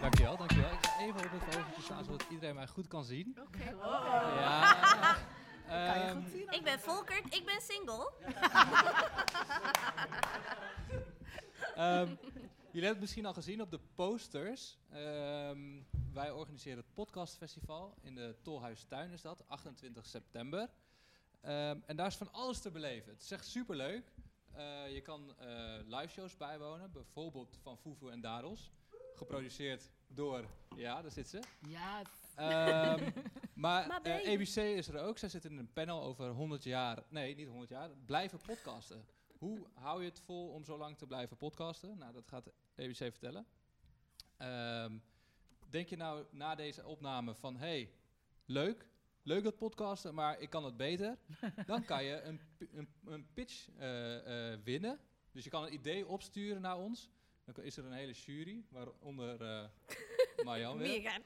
Dankjewel, dankjewel. Ik ga even op het vogeltje staan zodat iedereen mij goed kan zien. Oké, Ja. Kan je Ehm, goed zien? Ik ben Volkert, ik ben single. Ehm, jullie hebben het misschien al gezien op de posters. Ehm, wij organiseren het podcastfestival in de Tolhuistuin is dat, 28 september. Ehm, en daar is van alles te beleven. Het is echt superleuk. Eh je kan eh live shows bijwonen, bijvoorbeeld van Fufu en Daros. Geproduceerd door, ja, daar zit ze. Ja, Ehm, maar Maar eh, is er ook. Zij zitten in een panel over 100 jaar, nee, niet 100 jaar, blijven podcasten. Hoe hou je het vol om zo lang te blijven podcasten? Nou, dat gaat ABC vertellen. Ehm, denk je nou na deze opname van, hey, leuk, leuk dat podcasten, maar ik kan het beter. Dan kan je een, een, een pitch eh, eh, winnen. Dus je kan een idee opsturen naar ons. Dan is er een hele jury, waaronder eh Marjan weer.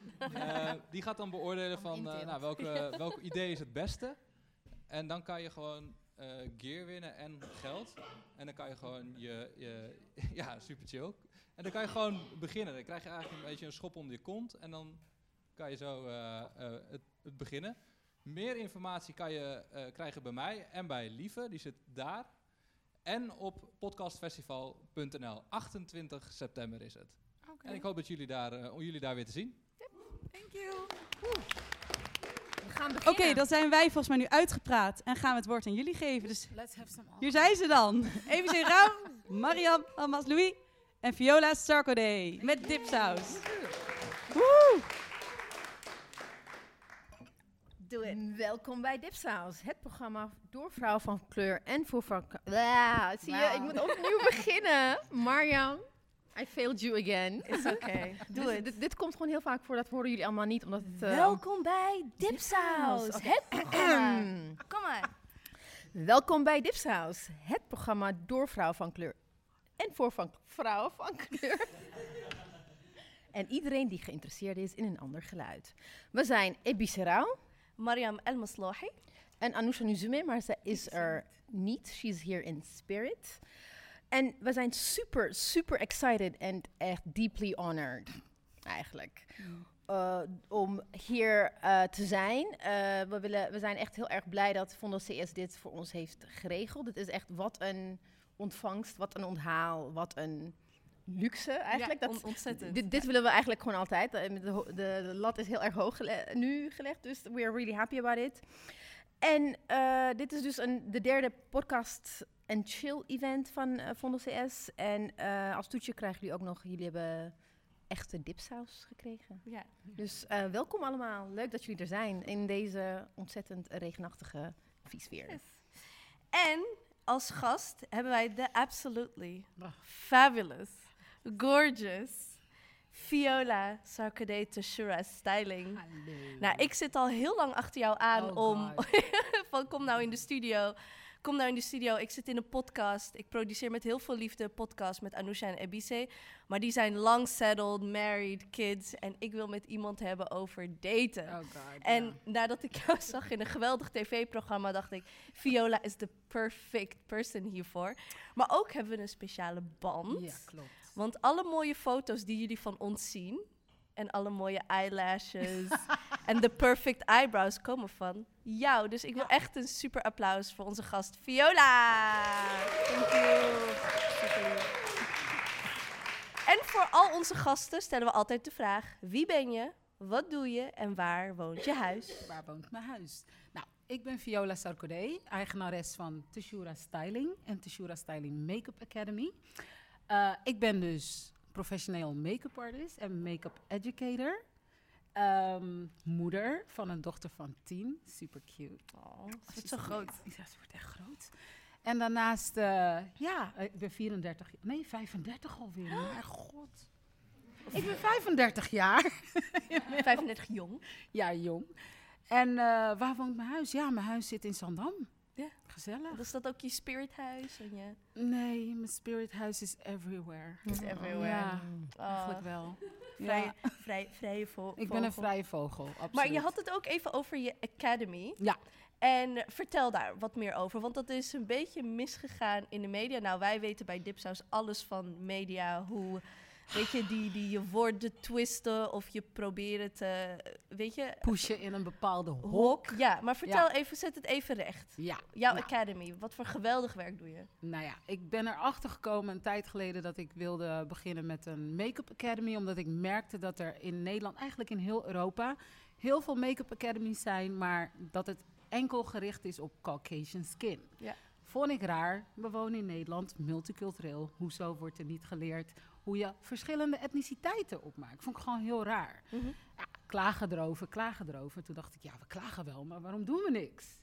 Die gaat dan beoordelen van nou, welke, welk idee is het beste. En dan kan je gewoon gear winnen en geld. En dan kan je gewoon je, je ja, super chill. En dan kan je gewoon beginnen. Dan krijg je eigenlijk een beetje een schop onder je kont. En dan kan je zo het, het beginnen. Meer informatie kan je eh, krijgen bij mij en bij Lieve. Die zit daar. En op podcastfestival.nl. 28 september is het. oké. En ik hoop dat jullie daar, eh, om jullie daar weer te zien. Thank you. We gaan Oké, dan zijn wij volgens mij nu uitgepraat en gaan we het woord aan jullie geven. Dus Let's have some hier zijn ze dan. EBC Rauw, Mariam, Almas Louis en Viola Sarkodé met dipsaus. Woe! Doe het. Welkom bij Dipsaus, het programma door vrouwen van kleur en voor vrouwen. Ja, zie je, ik moet opnieuw beginnen. Marjan, I failed you again. Is oké. Doe Dus het. Dit, dit komt gewoon heel vaak voor, dat horen jullie allemaal niet, omdat het... eh, Welkom bij Dipsaus, Dipsaus, het programma. Kom maar. Welkom bij Dipsaus, het programma door vrouwen van kleur en voor van vrouwen van kleur. en iedereen die geïnteresseerd is in een ander geluid. We zijn Ebi Serau Mariam El Maslahi. en Anousha Nuzume, maar ze is er niet. She's here in spirit. En we zijn super, super excited en echt deeply honored, eigenlijk. eh, om hier eh, te zijn. Eh, we, willen, we zijn echt heel erg blij dat Fondo CS dit voor ons heeft geregeld. Het is echt wat een ontvangst, wat een onthaal, wat een luxe eigenlijk. Ja, dat, on- ontzettend. dit, dit willen we eigenlijk gewoon altijd. Eh, De, de, de lat is heel erg hoog gele- nu gelegd, dus we are really happy about it. En eh, dit is dus een, de derde podcast en chill event van eh Fondo CS. En eh, als toetje krijgen jullie ook nog, jullie hebben echte dipsaus gekregen. Ja. Dus eh, welkom allemaal. Leuk dat jullie er zijn in deze ontzettend regenachtige viesfeer. Yes. En als gast hebben wij de absolutely fabulous, gorgeous Viola Sarkodé Tashura Styling. Hallo. Nou, ik zit al heel lang achter jou aan Oh om van kom nou in de studio. Kom nou in de studio. Ik zit in een podcast. Ik produceer met heel veel liefde een podcast met Anousha en Ebise. Maar die zijn long settled, married, kids. En ik wil met iemand hebben over daten. Oh god. En nadat ik jou zag in een geweldig tv-programma, dacht ik: Viola is de perfect person hiervoor. Maar ook hebben we een speciale band. Ja, klopt. Want alle mooie foto's die jullie van ons zien. En alle mooie eyelashes. en de perfect eyebrows komen van jou. Dus ik wil echt een super applaus voor onze gast Viola. Thank you. En voor al onze gasten stellen we altijd de vraag: wie ben je? Wat doe je en waar woont je huis? Waar woont mijn huis? Nou, ik ben Viola Sarkodé, eigenares van Teshura Styling en Teshura Styling Makeup Academy. Eh, ik ben dus professioneel make-up artist en make-up educator. Ehm, moeder van een dochter van tien, super cute. Oh, wordt zo groot. Ja, ze wordt echt groot. En daarnaast, eh, ja, ik ben 34, nee 35 alweer, mijn god. Ik ben 35 jaar. 35 jong. Ja, jong. En eh, waar woont mijn huis? Ja, mijn huis zit in Zandam. Ja. Gezellig. Was dat ook je spirithuis? En je... Nee, mijn spirit house is everywhere. Is everywhere. Ja, Oh, eigenlijk wel. vrije, vrij, vrije vo- Ik ben een vogel. vrije vogel, absoluut. Maar je had het ook even over je academy. Ja. En vertel daar wat meer over, want dat is een beetje misgegaan in de media. Nou, wij weten bij Dipsaus alles van media, hoe, weet je, die, die je woorden twisten of je proberen te, weet je, Pushen in een bepaalde hok. hok. Ja, maar vertel even, zet het even recht. Ja. Jouw nou, academy, wat voor geweldig werk doe je? Nou ja, ik ben erachter gekomen een tijd geleden dat ik wilde beginnen met een make-up academy. Omdat ik merkte dat er in Nederland, eigenlijk in heel Europa, heel veel make-up academies zijn. Maar dat het enkel gericht is op Caucasian skin. Ja. Vond ik raar. We wonen in Nederland, multicultureel. Hoezo wordt er niet geleerd hoe je verschillende etniciteiten opmaakt? Vond ik gewoon heel raar. Ja, klagen erover, klagen erover. Toen dacht ik, ja, we klagen wel, maar waarom doen we niks?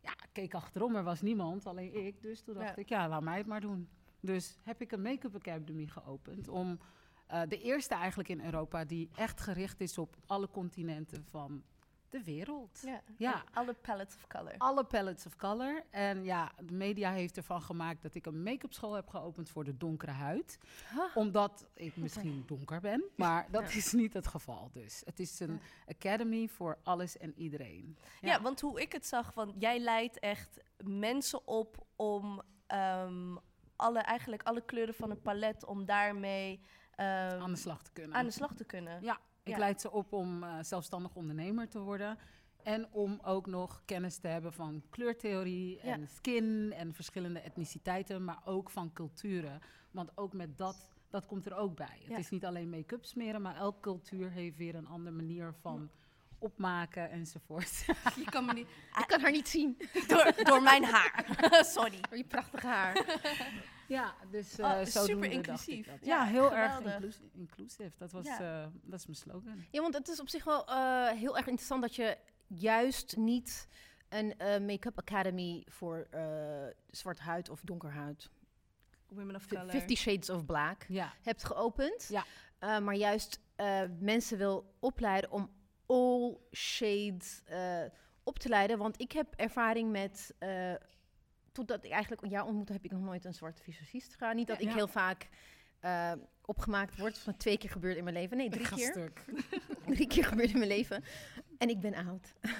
Ja, ik keek achterom, er was niemand, alleen ik. Dus toen dacht Ja. ik, ja, laat mij het maar doen. Dus heb ik een make-up academy geopend om eh, de eerste eigenlijk in Europa die echt gericht is op alle continenten van de wereld. Ja. Ja. Alle palettes of color. Alle palettes of color. En ja, de media heeft ervan gemaakt dat ik een make-up school heb geopend voor de donkere huid. Huh? Omdat ik misschien donker ben, maar dat is niet het geval. Dus het is een academy voor alles en iedereen. Ja. want hoe ik het zag, want jij leidt echt mensen op om ehm, alle, eigenlijk alle kleuren van een palet, om daarmee ehm, aan de slag te kunnen. aan de slag te kunnen. Ja, ik Ja. leid ze op om eh, zelfstandig ondernemer te worden. En om ook nog kennis te hebben van kleurtheorie Ja. en skin en verschillende etniciteiten, maar ook van culturen. Want ook met dat, dat komt er ook bij. Het Ja. is niet alleen make-up smeren, maar elke cultuur heeft weer een andere manier van opmaken enzovoort. Je kan me niet... Ik kan haar niet zien. Door, door mijn haar. Sorry. Door je prachtige haar. ja, dus Oh, eh zo super dacht inclusief. ik dat. Ja, Ja, heel geweldig. erg inclus inclusief. Dat, was, Ja. eh, dat is mijn slogan. Ja, want het is op zich wel eh, heel erg interessant dat je juist niet een eh, make-up academy voor eh zwart huid of donker huid, Women of color. Fifty Shades of Black, Ja, hebt geopend. Ja. Eh, maar juist eh, mensen wil opleiden om all shades eh, op te leiden. Want ik heb ervaring met... eh totdat ik eigenlijk jou ontmoette, heb ik nog nooit een zwarte visagist gedaan. Niet dat Ja. ik heel vaak eh, opgemaakt word. Van twee keer gebeurd in mijn leven. Nee, drie keer. drie keer gebeurd in mijn leven. En ik ben oud.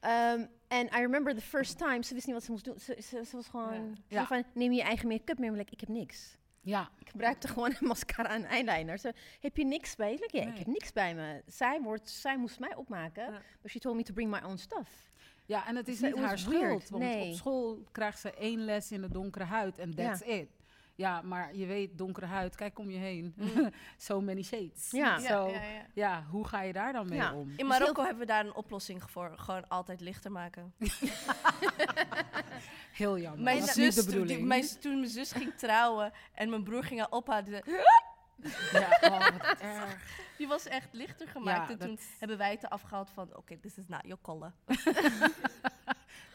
Ehm, En I remember the first time, ze wist niet wat ze moest doen. Ze, ze, ze was gewoon, Ja. ze van, neem je eigen make-up mee. Maar like, ik heb niks. Ja, Ik gebruikte gewoon een mascara en eyeliner. Ze, heb je niks bij ja, Nee. ik heb niks bij me. Zij, wordt, zij moest mij opmaken. Ja. But she told me to bring my own stuff. ja, en het is Ze- niet haar schuld. Want Nee. op school krijgt ze één les in de donkere huid en that's it. Ja, maar je weet, donkere huid, kijk om je heen. Mm. so many shades. Ja. Zo, ja, ja, ja, ja. hoe ga je daar dan mee Ja. om? In Marokko hebben we daar een oplossing voor. Gewoon altijd lichter maken. Heel jammer. Mijn dat is zus, niet de toen, die- mijn, toen mijn zus ging trouwen en mijn broer ging haar ophalen, die, Ja, oh, wat erg. die was echt lichter gemaakt. Ja, en toen dat- hebben wij het afgehaald van, oké, this is not your color.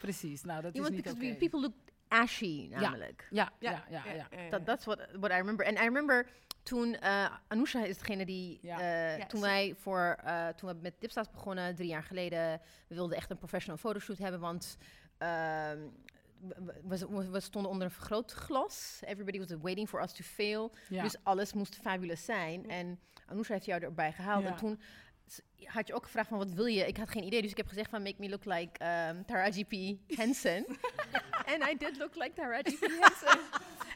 Precies, nou dat is niet oké. people look ashy, namelijk. Ja, ja, ja, ja. Dat that's what, what I remember. En I remember toen, eh Anousha is degene die, Ja. eh, toen wij voor, eh, toen we met Dipsta's begonnen, drie jaar geleden, we wilden echt een professional fotoshoot hebben, want ehm, we, we- we- we stonden onder een vergrootglas. Everybody was waiting for us to fail. ja. Dus alles moest fabulous zijn. En Anousha heeft jou erbij gehaald. Ja. En toen had je ook gevraagd van wat wil je? Ik had geen idee, dus ik heb gezegd van make me look like um, Taraji P. Henson. En I did look like Taraji P. Henson.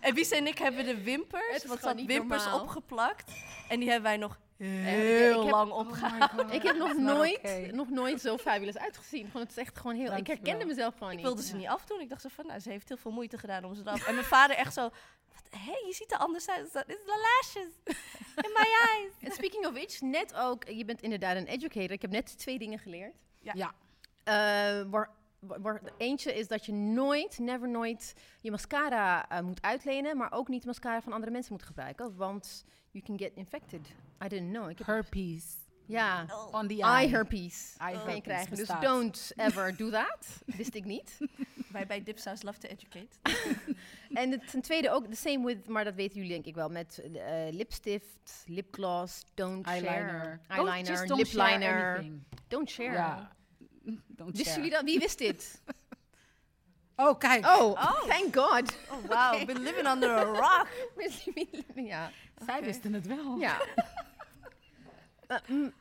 En Wies en ik hebben de wimpers, wat zat wimpers normaal. opgeplakt. En die hebben wij nog ik heel heb- lang Oh opgehaald. Ik heb nog dat nooit, nog nooit zo fabulous uitgezien. Gewoon, het is echt gewoon heel... Ik herkende mezelf gewoon Ik niet. wilde ze niet afdoen. Ik dacht zo van, nou, ze heeft heel veel moeite gedaan om ze eraf. En mijn vader echt zo, hé, je ziet er anders uit. Dit is de lashes in my eyes. En speaking of which, net ook... Je bent inderdaad een educator. Ik heb net twee dingen geleerd. Ja. Ja. Eh, waar, eentje is dat je nooit, never nooit je mascara eh, moet uitlenen, maar ook niet mascara van andere mensen moet gebruiken, want you can get infected. I didn't know. Ik heb, Herpes ja, Oh. on the eye eye. herpes Eye herpes krijgen. Dus don't ever do that. Wist ik niet. Wij bij Dipsaus love to educate. En het, ten tweede ook the same with, maar dat weten jullie denk ik wel, met eh, lipstift, lipgloss, don't Eyeliner. share. Eyeliner, don't share lipliner, anything. don't share. Ja. Don't Wisten share. jullie dat? Wie wist dit? Oh, kijk. Oh, thank God. Oh, wow, we've been living under a rock. ja. Zij wisten het wel. Ja. eh, mm,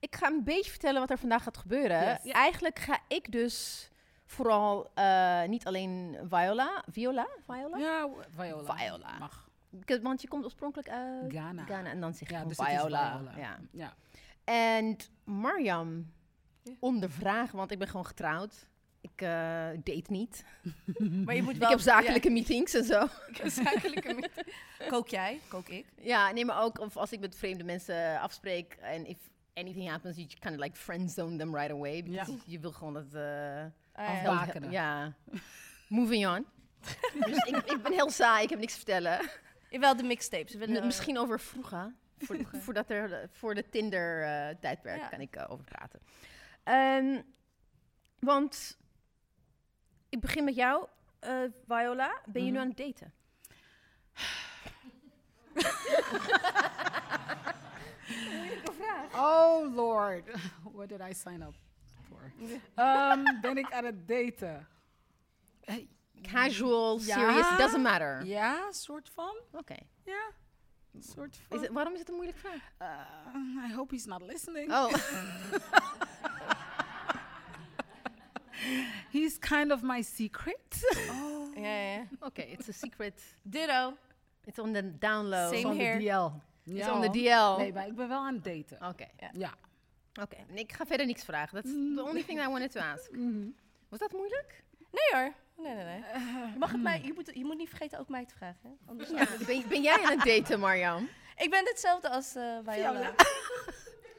ik ga een beetje vertellen wat er vandaag gaat gebeuren. Yes. Ja. Eigenlijk ga ik dus vooral eh, niet alleen Viola, Viola, Viola? Ja, Viola. Viola. Mag. Ik- Want je komt oorspronkelijk uit Ghana. Ghana en dan zeg je Ja, dus het is Viola. Viola. Ja. Ja. En Marjam, Ja. ondervraag, want ik ben gewoon getrouwd. Ik eh, date niet. Maar je moet Ik wel... heb zakelijke meetings en zo. Ja, ik heb zakelijke meet- Kook jij? Kook ik? Ja, nee, maar ook of als ik met vreemde mensen afspreek en if anything happens, you kind of like friendzone them right away. Because Je wil gewoon dat... eh, Ah, ja. Ja. Moving on. dus ik, ik ben heel saai, ik heb niks te vertellen. Jawel, de mixtapes. Willen- Misschien over vroeger. Voor, voordat er, voor de Tinder-tijdperk Ja. kan ik eh, over praten. Ehm, want ik begin met jou, eh, Viola. Ben je nu Mhm. aan het daten? Oh lord, what did I sign up for? Ehm, ben ik aan het daten? Eh, Casual, Ja. serious, doesn't matter. Ja, soort van. Oké. Ja, soort van. Is het- Waarom is het een moeilijke vraag? Uh, I hope he's not listening. Oh, He's kind of my secret. Ja, ja, ja. oké. It's a secret. Ditto. It's on the download. Same on here. DL. It's Ja, on the. DL. Nee, maar ik ben wel aan het daten. Oké. Ja. Oké. Nee, Ik ga verder niks vragen. That's the only thing I wanted to ask. Mhm. Was dat moeilijk? Nee hoor. Nee, nee, nee. Je, mag het mij, je, moet, je moet niet vergeten ook mij te vragen. Hè? Anders Ja. Ben, ben jij aan het daten, Marjam? Ik ben hetzelfde als eh Viola. Viola.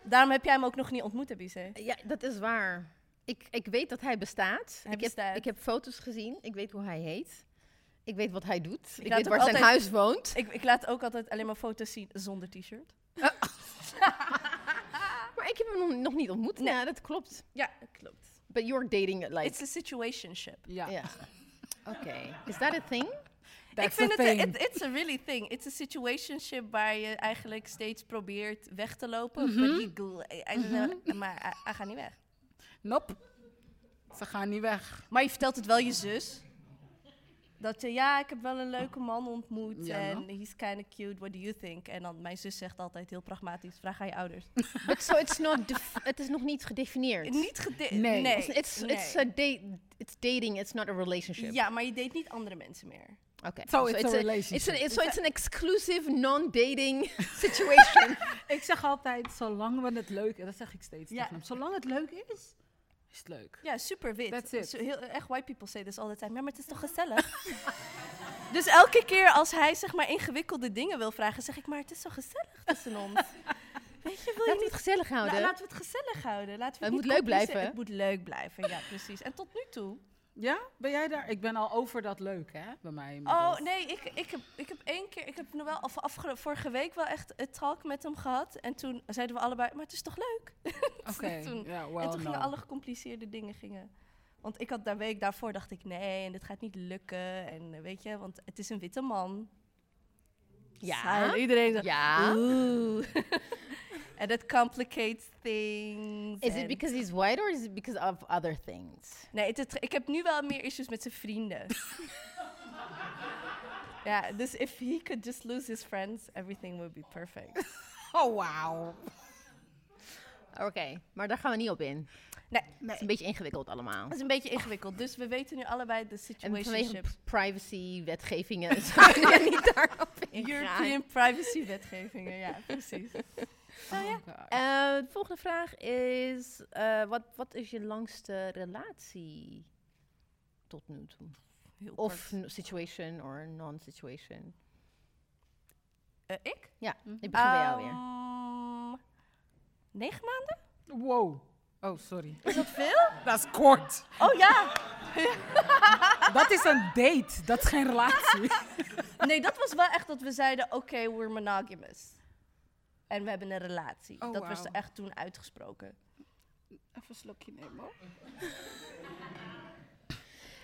Daarom heb jij hem ook nog niet ontmoet, Abise. Ja, dat is waar. Ik, ik weet dat hij bestaat. Hij ik, bestaat. Heb, ik heb foto's gezien. Ik weet hoe hij heet. Ik weet wat hij doet. Ik, weet waar zijn huis woont. Ik, ik laat ook altijd alleen maar foto's zien zonder t-shirt. Maar ik heb hem nog, nog niet ontmoet. Nee. Ja, dat klopt. Ja, klopt. But you're dating like... It's a situationship. Ja. Ja. Oké. Is that a thing? That's ik vind het, thing. it, it's a really thing. It's a situationship waar je eigenlijk steeds probeert weg te lopen. Mhm. but I- don't know, Maar hij, hij gaat niet weg. Nope. Ze gaan niet weg. Maar je vertelt het wel je zus. Dat je, ja, ik heb wel een leuke man ontmoet Ja, en no? he's kind of cute, what do you think? En dan, mijn zus zegt altijd heel pragmatisch, vraag aan je ouders. But so it's not... def- het is nog niet gedefinieerd. Niet gede- Nee. nee. It's, it's, it's, a date, it's dating, it's not a relationship. Ja, maar je date niet andere mensen meer. Oké. So it's a It's, relationship. an, it's, so it's an exclusive, non-dating situation. Ik zeg altijd, zolang we het leuk... Dat zeg ik steeds Ja. tegen hem. Zolang het leuk is, is het leuk. Ja, super wit. That's it. Zo heel, echt white people say this all the time. Ja, maar het is toch gezellig? dus elke keer als hij zeg maar ingewikkelde dingen wil vragen, zeg ik maar het is zo gezellig tussen ons. Weet je, wil je Laten we niet... het gezellig houden. La- laten we het gezellig houden. Laten we Het moet leuk blijven. Het moet leuk blijven, ja precies. En tot nu toe. Ja? Ben jij daar? Ik ben al over dat leuk, hè? Bij mij. Oh nee, ik, ik, heb, ik heb één keer, ik heb nog wel af, afge- vorige week wel echt een talk met hem gehad. En toen zeiden we allebei, maar het is toch leuk? Oké. toen- Ja, well, en toen gingen no. alle gecompliceerde dingen gingen. Want ik had daar week daarvoor dacht ik nee, en dit gaat niet lukken. En eh, weet je, want het is een witte man. Ja. Iedereen zegt, Ja. oeh. En dat complicates things. Is it en- because he's white or is it because of other things? Nee, het, het- ik heb nu wel meer issues met zijn vrienden. ja, dus if he could just lose his friends, everything would be perfect. Oh, wauw. Oké, maar daar gaan we niet op in. Nee, Het is een beetje ingewikkeld allemaal. dat is een beetje ingewikkeld. Dus we weten nu allebei de En vanwege situationships. privacy-wetgevingen zou je niet daarop ingaan. European privacy wetgevingen, ja, precies. Oh, ja. Eh, de volgende vraag is, eh, wat, wat is je langste relatie tot nu toe? Heel Of kort. situation or non-situation? Eh, ik? Ja, ik begin bij jou weer. Ehm, Negen maanden? Wow. Oh, sorry. Is dat veel? Dat is kort. Oh ja! Dat is een date. Dat is geen relatie. Nee, dat was wel echt dat we zeiden, oké, we're monogamous. En we hebben een relatie. Oh, dat was echt toen uitgesproken. Even een slokje nemen. hoor.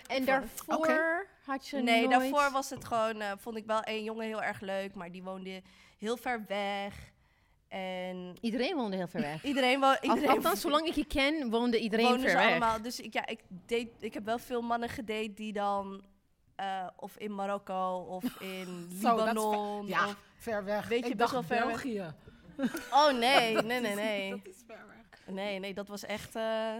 En daarvoor had je nee, nooit... daarvoor was het gewoon, eh, vond ik wel een jongen heel erg leuk, maar die woonde heel ver weg. En Iedereen woonde heel ver weg. iedereen woonde. Al- Althans, zolang ik je ken, woonde iedereen woonden ver ze weg. allemaal. Dus ik, ja, ik, date, ik heb wel veel mannen gedate die dan eh, of in Marokko of in Zo, Libanon. Ja, of, ver weg. Weet je, ik best dacht wel ver weg. Oh nee, nee, nee, nee. Dat is weg. Nee, nee, dat was echt... eh,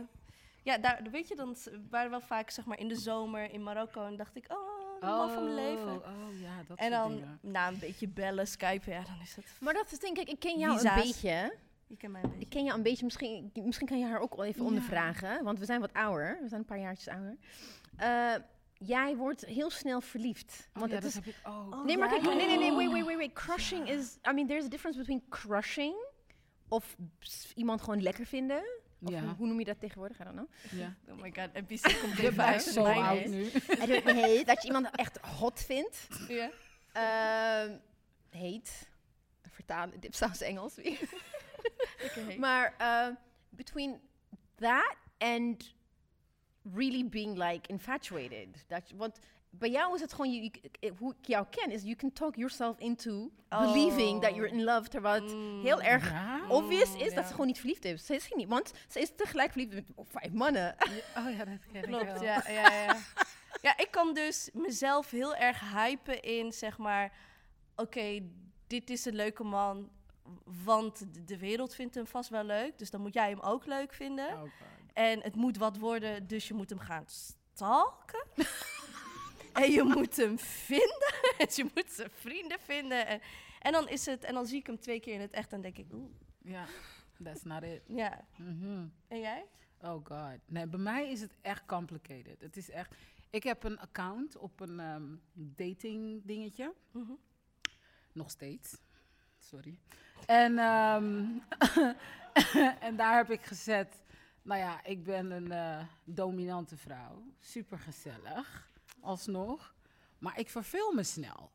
ja, daar, weet je, dan waren we wel vaak zeg maar in de zomer in Marokko. En dacht ik, oh, de man van mijn leven. Oh ja, dat En dan dingen. na een beetje bellen, skypen, ja, dan is het... Maar dat is denk ik, ik ken jou Visa's. een beetje. Je kent mij een Ik beetje. ken jou een beetje, misschien, misschien kan je haar ook wel even Ja. ondervragen. Want we zijn wat ouder, we zijn een paar jaartjes ouder. Eh, jij wordt heel snel verliefd. Oh, Want ja, het dat is, heb ik ook. Oh, nee, maar kijk, nee, nee, nee, wait, wait, wait, wait. Crushing is, I mean, there's a difference between crushing of iemand gewoon lekker vinden. Of Ja. hoe, hoe noem je dat tegenwoordig? I don't know. ja. Oh my god, NPC komt blijft uit. zo oud nu. I don't know, dat je iemand echt hot vindt. Ja. Ehm heet. Vertalen, dipsaus Engels. Oké. Maar uh, between that and really being like infatuated. Dat, je- want bij jou is het gewoon, je, je- hoe ik jou ken, is you can talk yourself into believing that you're in love. Terwijl het Mm. heel erg Ja? obvious is ja. dat ze gewoon niet verliefd is. Ze is geen- want ze is tegelijk verliefd met vijf mannen. Oh ja, dat ken ik Klopt, wel. ja, ja, ja. ja, ik kan dus mezelf heel erg hypen in, zeg maar... Oké, dit is een leuke man, want de- wereld vindt hem vast wel leuk. Dus dan moet jij hem ook leuk vinden. Oh. En het moet wat worden, dus je moet hem gaan stalken. en je moet hem vinden. en je moet zijn vrienden vinden. En, en dan is het, en dan zie ik hem twee keer in het echt en denk ik, oeh, Ja, that's not it. ja. Mhm. En jij? Oh god. Nee, bij mij is het echt complicated. Het is echt... Ik heb een account op een ehm, dating dingetje. Mhm. Nog steeds. Sorry. En, ehm, en daar heb ik gezet... Nou ja, ik ben een eh, dominante vrouw. Super gezellig. Alsnog. Maar ik verveel me snel.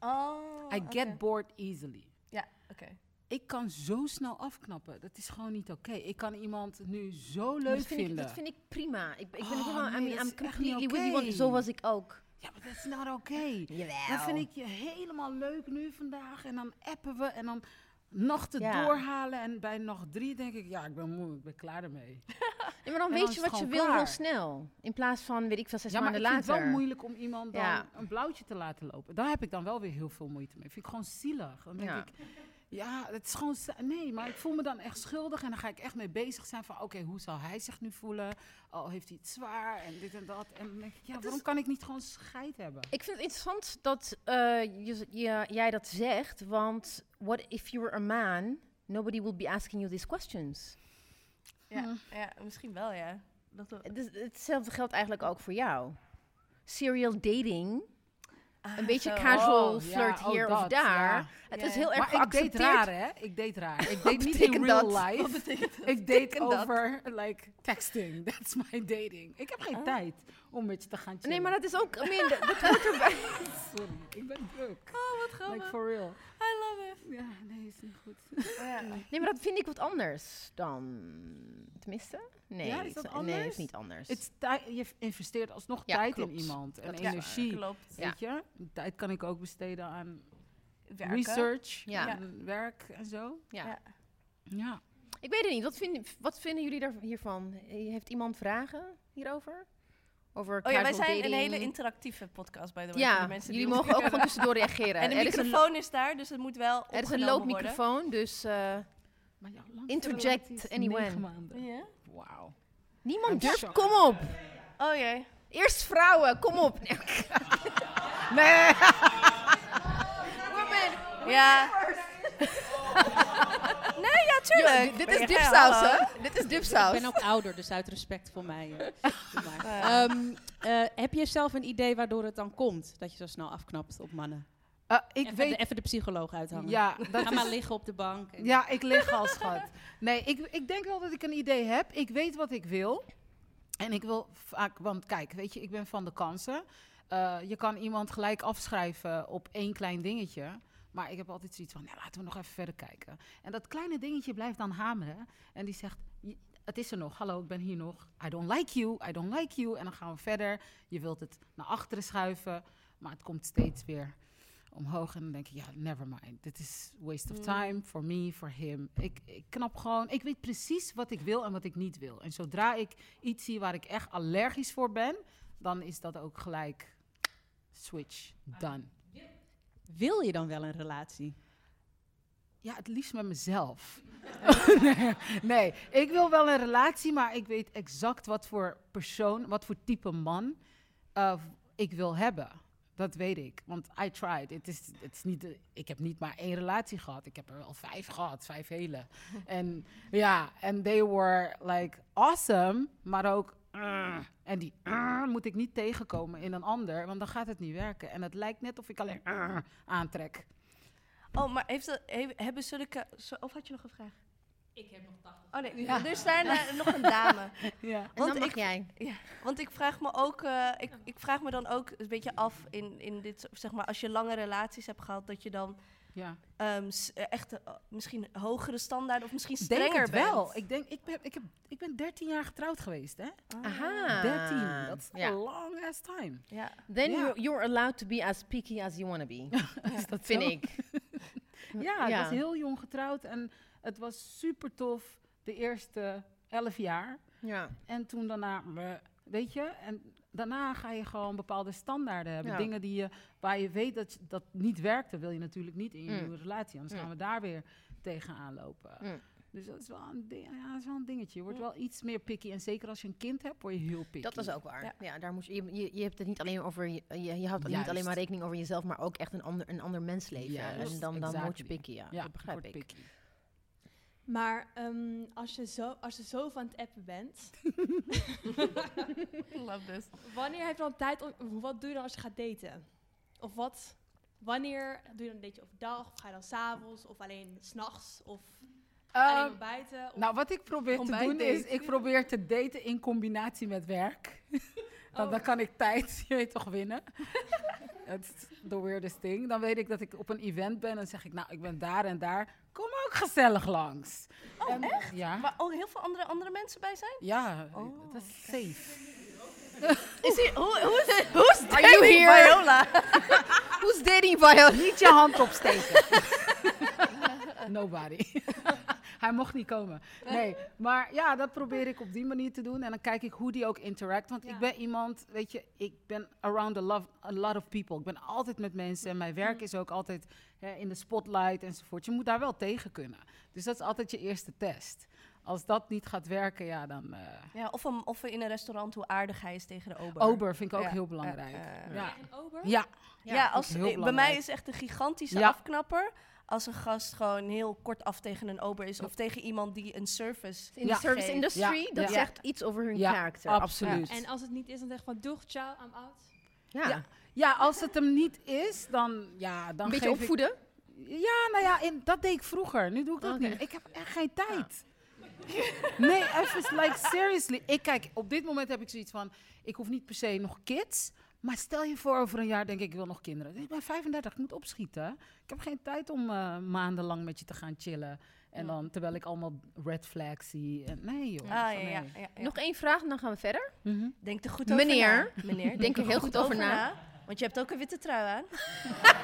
Oh, I get bored easily. Ja, oké. Ik kan zo snel afknappen. Dat is gewoon niet oké. Ik kan iemand nu zo leuk dat, vind ik, vinden. dat vind ik prima. Ik, ik ben Oh, helemaal, nee, I mean, dat I'm niet completely with you, zo was ik ook. Ja, maar dat is not oké. Jawel. Dan vind ik je helemaal leuk nu vandaag. En dan appen we en dan nachten Ja. doorhalen. En bij nog drie denk ik, ja, ik ben moe, ik ben klaar ermee. Ja, maar dan En weet dan je is wat je wil heel snel. In plaats van, weet ik veel, zes ja, maar maanden ik vind later. het wel moeilijk om iemand dan Ja. een blauwtje te laten lopen. Daar heb ik dan wel weer heel veel moeite mee. Vind ik gewoon zielig. Dan denk Ja. ik, ja, het is gewoon... Nee, maar ik voel me dan echt schuldig. En dan ga ik echt mee bezig zijn van... Oké, hoe zal hij zich nu voelen? Oh, heeft hij het zwaar? En dit en dat. En dan denk ik, ja, waarom kan ik niet gewoon scheid hebben? Ik vind het interessant dat eh, je, je- jij dat zegt, want what if you were a man, nobody will be asking you these questions. Ja, Hm. ja, misschien wel, ja. Dat we- Het is- hetzelfde geldt eigenlijk ook voor jou. Serial dating, Ah, een beetje zo. casual Oh, ja, flirt oh, hier of dat, daar. ja. Het is heel erg Maar ik deed raar, hè? Ik deed raar. Ik deed niet in real dat? life. Wat betekent dat? Ik deed dat? over, like, texting. That's my dating. Ik heb geen Ah. tijd om met je te gaan chillen. Nee, maar dat is ook, I mean, dat, dat hoort erbij. Sorry, ik ben druk. Oh, wat grappig. Like, for real. I love it. Ja, nee, is niet goed. Ja. Nee, maar dat vind ik wat anders dan, tenminste. Nee, Ja, is dat anders? nee, het is niet anders. Het je investeert alsnoeg Ja, tijd klopt. in iemand. En Dat energie. Klopt. Weet je? Tijd kan ik ook besteden aan Werken. research. Ja. En werk en zo. ja. Ja. Ja. Ik weet het niet. Wat, vinden- wat vinden jullie daar hiervan? Heeft iemand vragen hierover? Over Oh ja, wij zijn een hele interactieve podcast, by the way. de Ja, mensen jullie mogen ook gewoon tussendoor reageren. En de er, is een, microfoon is daar, dus het moet wel er is een worden. loopmicrofoon, dus eh, Maar Interject anyone. maanden. Wauw. niemand I'm durft. shocked. Kom op! Oh jee. Eerst vrouwen, kom op! Nee. Nee! Ja. nee, ja, tuurlijk. Dit is dipsaus, hè? Dit is dipsaus. Ik ben ook ouder, dus uit respect voor mij. eh, maar. Ehm, eh, heb je zelf een idee waardoor het dan komt dat je zo snel afknapt op mannen? Uh, ik even, weet... de, even de psycholoog uithangen. Ja, dat Ga is... maar liggen op de bank. en- Ja, ik lig als schat. Nee, ik, ik denk wel dat ik een idee heb. Ik weet wat ik wil. En ik wil vaak, want kijk, weet je, ik ben van de kansen. Eh, je kan iemand gelijk afschrijven op één klein dingetje. Maar ik heb altijd zoiets van, nou, laten we nog even verder kijken. En dat kleine dingetje blijft dan hameren. En die zegt, "Je- het is er nog. Hallo, ik ben hier nog. I don't like you, I don't like you. En dan gaan we verder. Je wilt het naar achteren schuiven. Maar het komt steeds weer omhoog. En dan denk ik, ja, never mind. Dit is waste of Mm. time for me, for him. Ik, ik knap gewoon, ik weet precies wat ik wil en wat ik niet wil. En zodra ik iets zie waar ik echt allergisch voor ben, dan is dat ook gelijk switch, done. Wil je dan wel een relatie? ja, het liefst met mezelf. nee, ik wil wel een relatie, maar ik weet exact wat voor persoon, wat voor type man eh, ik wil hebben. Dat weet ik, want I tried. Het is, het is niet, ik heb niet maar één relatie gehad. Ik heb er wel vijf gehad, vijf hele. en ja, en they were like awesome, maar ook. "Ah." en die "Ah" moet ik niet tegenkomen in een ander, want dan gaat het niet werken. En het lijkt net of ik alleen "Ah" aantrek. Oh, maar heeft dat, he- hebben zulke... Of had je nog een vraag? Ik heb nog 80. Oh nee, Ja. er daar eh, nog een dame. Ja. En Want dan mag ik- jij. Want ik vraag me ook, eh, ik, ik vraag me dan ook een beetje af in, in dit, zeg maar, als je lange relaties hebt gehad, dat je dan ja. ehm, eh, echt eh, misschien hogere standaarden of misschien denk strenger het wel. bent. Ik, denk, ik, ben, ik, heb, ik ben 13 jaar getrouwd geweest, hè? Aha. 13. Dat is Ja. a long ass time. Ja. Then Ja. you're, you're allowed to be as picky as you want to be. Dat Vind ik. Ja, ik Ja. was heel jong getrouwd en het was super tof de eerste 11 jaar. Ja. En toen daarna, weet je, en daarna ga je gewoon bepaalde standaarden hebben. Ja. Dingen die je, waar je weet dat dat niet werkte, wil je natuurlijk niet in je Mm. nieuwe relatie. Anders Mm. gaan we daar weer tegenaan lopen. Mm. Dus dat is, wel een ding, ja, dat is wel een dingetje. Je wordt wel iets meer picky. En zeker als je een kind hebt, word je heel picky. Dat is ook waar. Ja. Ja. daar moet je, je, je, hebt het niet alleen over, je, je, houdt niet alleen maar rekening over jezelf, maar ook echt een ander, een ander mensleven. Juist, en dan, dan word je picky, ja. Ja, dat begrijp ik. picky. Maar ehm, als, je zo, als je zo van het appen bent, Love this. wanneer heb je dan tijd om... Wat doe je dan als je gaat daten? Of wat... Wanneer doe je dan een date overdag? Of ga je dan s'avonds? Of alleen s'nachts? Of alleen Ehm, ontbijten? Of nou, wat ik probeer te doen is, ik probeer te daten in combinatie met werk. Dan, Oh. dan kan ik tijd, je weet toch, winnen. Het is the weirdest thing. Dan weet ik dat ik op een event ben en zeg ik, nou, ik ben daar en daar. Kom ook gezellig langs. Oh, En- echt? Ja. Waar ook heel veel andere, andere mensen bij zijn? Ja, Oh, dat is safe. Is hij, hoe, hoe is, who's Are you dating here? Viola? Who's dating Viola? Niet je hand opsteken. Nobody. Hij mocht niet komen. Nee, maar ja, dat probeer ik op die manier te doen. En dan kijk ik hoe die ook interact. Want Ja. ik ben iemand, weet je, ik ben around a, love, a lot of people. Ik ben altijd met mensen. En mijn werk is ook altijd hè, in de spotlight enzovoort. Je moet daar wel tegen kunnen. Dus dat is altijd je eerste test. Als dat niet gaat werken, ja, dan... eh Ja, of, een, of in een restaurant hoe aardig hij is tegen de ober. Ober vind ik ook Ja, heel belangrijk. eh, ja. een ober? Ja, Ja, als, eh, bij mij is echt een gigantische Ja. afknapper als een gast gewoon heel kort af tegen een ober is of tegen iemand die een service In Ja. de service Geef. industry, Ja, dat ja. zegt iets over hun Ja, karakter. absoluut. En als het niet is, dan zeg je van doeg, ciao, I'm out. Ja. Ja. Ja, als het hem niet is, dan, ja, dan Een beetje geef ik- opvoeden. Ja, nou ja, in, dat deed ik vroeger. Nu doe ik dat niet. Ik heb echt geen tijd. Nee, even, like, seriously. Ik kijk, op dit moment heb ik zoiets van, ik hoef niet per se nog kids. Maar stel je voor, over een jaar denk ik, ik wil nog kinderen. Ik ben 35, ik moet opschieten. Ik heb geen tijd om eh, maandenlang met je te gaan chillen. En dan, terwijl ik allemaal red flags zie. En, nee joh. Ah, ja, van, ja, nee. ja, ja. Nog één vraag en dan gaan we verder. Mhm. Denk er goed Meneer. over na. Meneer, Denk er heel goed over na. Want je hebt ook een witte trui aan.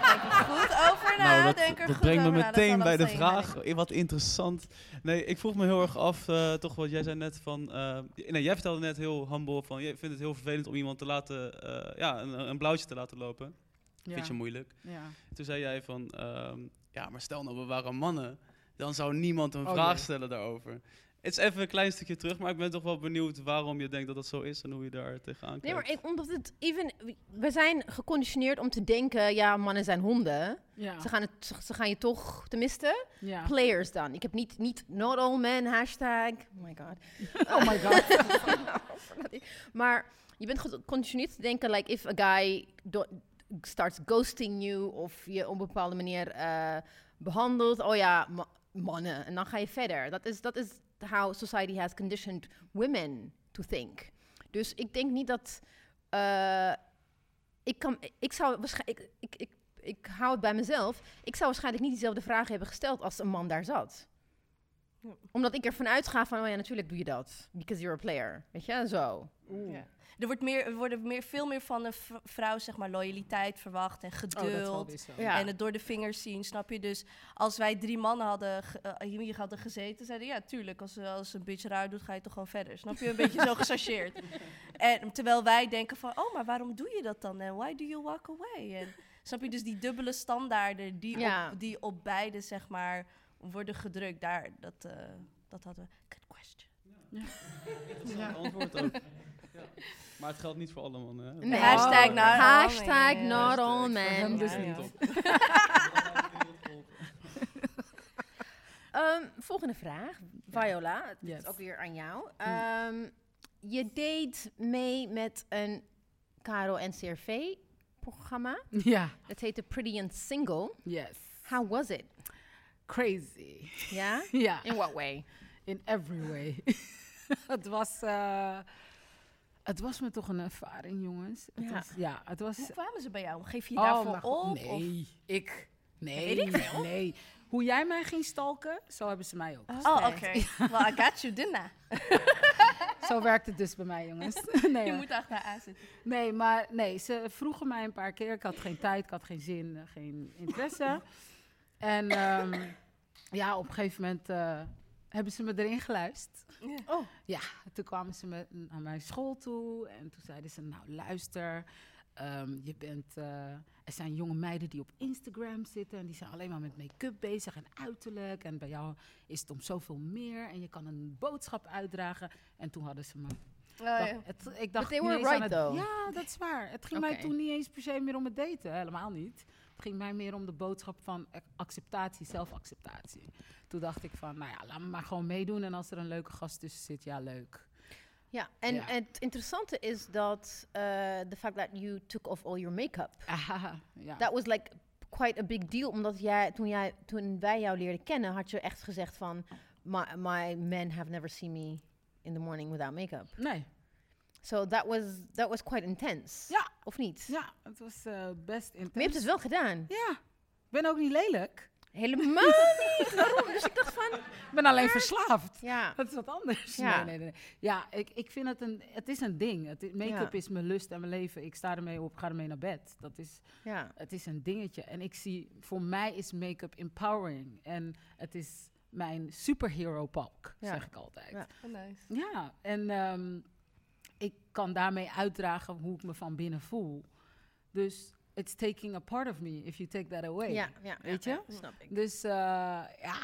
Denk er goed over na. Nou, dat, Denk er dat goed brengt me over meteen bij de zijn, vraag. eh, Wat interessant. Nee, ik vroeg me heel erg af, eh, toch wat jij zei net van... eh, nee, jij vertelde net heel humble van... Je vindt het heel vervelend om iemand te laten... eh, ja, een, een blauwtje te laten lopen. Ja. Vind je moeilijk. Ja. Toen zei jij van... ehm, ja, maar stel nou, we waren mannen. Dan zou niemand een Oh, vraag stellen daarover. Het is even een klein stukje terug, maar ik ben toch wel benieuwd waarom je denkt dat dat zo is en hoe je daar tegenaan kijkt. Nee, maar ik, omdat het even... We zijn geconditioneerd om te denken, ja, mannen zijn honden. Ja. Ze, gaan het, ze, gaan je toch, tenminste, ja. players dan. Ik heb niet, niet not all men, hashtag. Oh my god. Oh my god. maar je bent geconditioneerd te denken, like, if a guy do- starts ghosting you of je op een bepaalde manier eh, behandelt, oh ja, ma- mannen. En dan ga je verder. Dat is, dat is how society has conditioned women to think. Dus ik denk niet dat... eh, ik, kan, ik zou waarschijnlijk... Ik, ik, ik, ik hou het bij mezelf. Ik zou waarschijnlijk niet diezelfde vragen hebben gesteld als een man daar zat. Ja. Omdat ik ervan uitga van, oh ja, natuurlijk doe je dat. Because you're a player. Weet je, zo. Ja. Er wordt meer, er worden meer, veel meer van een vrouw, zeg maar, loyaliteit verwacht en Oh, geduld. Ja. En het door de vingers zien, snap je? Dus als wij drie mannen hadden eh, hier hadden gezeten, zeiden ja, tuurlijk, als, als een bitch raar doet, ga je toch gewoon verder. Snap je? Een beetje zo gechargeerd. En terwijl wij denken van, oh, maar waarom doe je dat dan? En why do you walk away? En snap je? Dus die dubbele standaarden die, Ja. op, die op beide, zeg maar, worden gedrukt. Daar, dat, eh, dat hadden we. Good question. Ja. Antwoord ook. Ja. Maar het geldt niet voor alle mannen. Hè? Nee. Hashtag Oh, not Hashtag not all men. dus Ja, niet. ja. Ehm, volgende vraag. Viola, het Yes. is ook weer aan jou. Ehm, je deed mee met een Caro NCRV-programma. Ja, Dat heette Pretty and Single. yes. How was it? Crazy. Ja? Ja, In what way? in every way. het was... eh, het was me toch een ervaring, jongens. Het Ja. Was, ja, het was... Hoe kwamen ze bij jou? Geef je je Oh, daarvoor op? Nee, ik. Nee, ik veel. nee. Hoe jij mij ging stalken, zo hebben ze mij ook. Oh, oké. Well, I got you, didn't I? Zo werkt het dus bij mij, jongens. nee, Je moet achter aan zitten. nee, maar nee, ze vroegen mij een paar keer. Ik had geen tijd, ik had geen zin, eh, geen interesse. en ehm, ja, op een gegeven moment eh, hebben ze me erin geluisterd. Oh. Ja, toen kwamen ze met, naar mijn school toe en toen zeiden ze, nou luister, ehm, je bent, eh, er zijn jonge meiden die op Instagram zitten en die zijn alleen maar met make-up bezig en uiterlijk. En bij jou is het om zoveel meer en je kan een boodschap uitdragen. En toen hadden ze me Oh, ja. dacht- het, ik dacht they were right, het- though. Ja, dat is waar. Het ging mij toen niet eens per se meer om het daten. Helemaal niet. Ging mij meer om de boodschap van ac- acceptatie, zelfacceptatie. Toen dacht ik van, nou ja, laat me maar gewoon meedoen. En als er een leuke gast tussen zit, ja, leuk. Ja, en Ja. het interessante is dat uh, the fact that you took off all your make-up, Ah, ja. that was like quite a big deal. Omdat jij, toen, jij, toen wij jou leerden kennen, had je echt gezegd van, my, my men have never seen me in the morning without make-up. Nee, So that was, that was quite intense. Ja. Of niet? ja, het was eh, best intens. Maar je hebt het wel gedaan. Ja, ik ben ook niet lelijk. Helemaal niet. Waarom? Dus ik dacht van, Ik ben alleen verslaafd. ja. Dat is wat anders. Ja. Nee, nee, nee. Ja, ik, ik vind het een... Het is een ding. Make-up Ja. is mijn lust en mijn leven. Ik sta ermee op, ga ermee naar bed. Dat is... ja. Het is een dingetje. En ik zie, voor mij is make-up empowering. En het is mijn superhero Ja. zeg ik altijd. Ja. Ja, Oh, nice. en ehm, ik kan daarmee uitdragen hoe ik me van binnen voel. Dus it's taking a part of me if you take that away. Ja, ja, Weet ja, je? ja, snap ik. Dus eh, ja,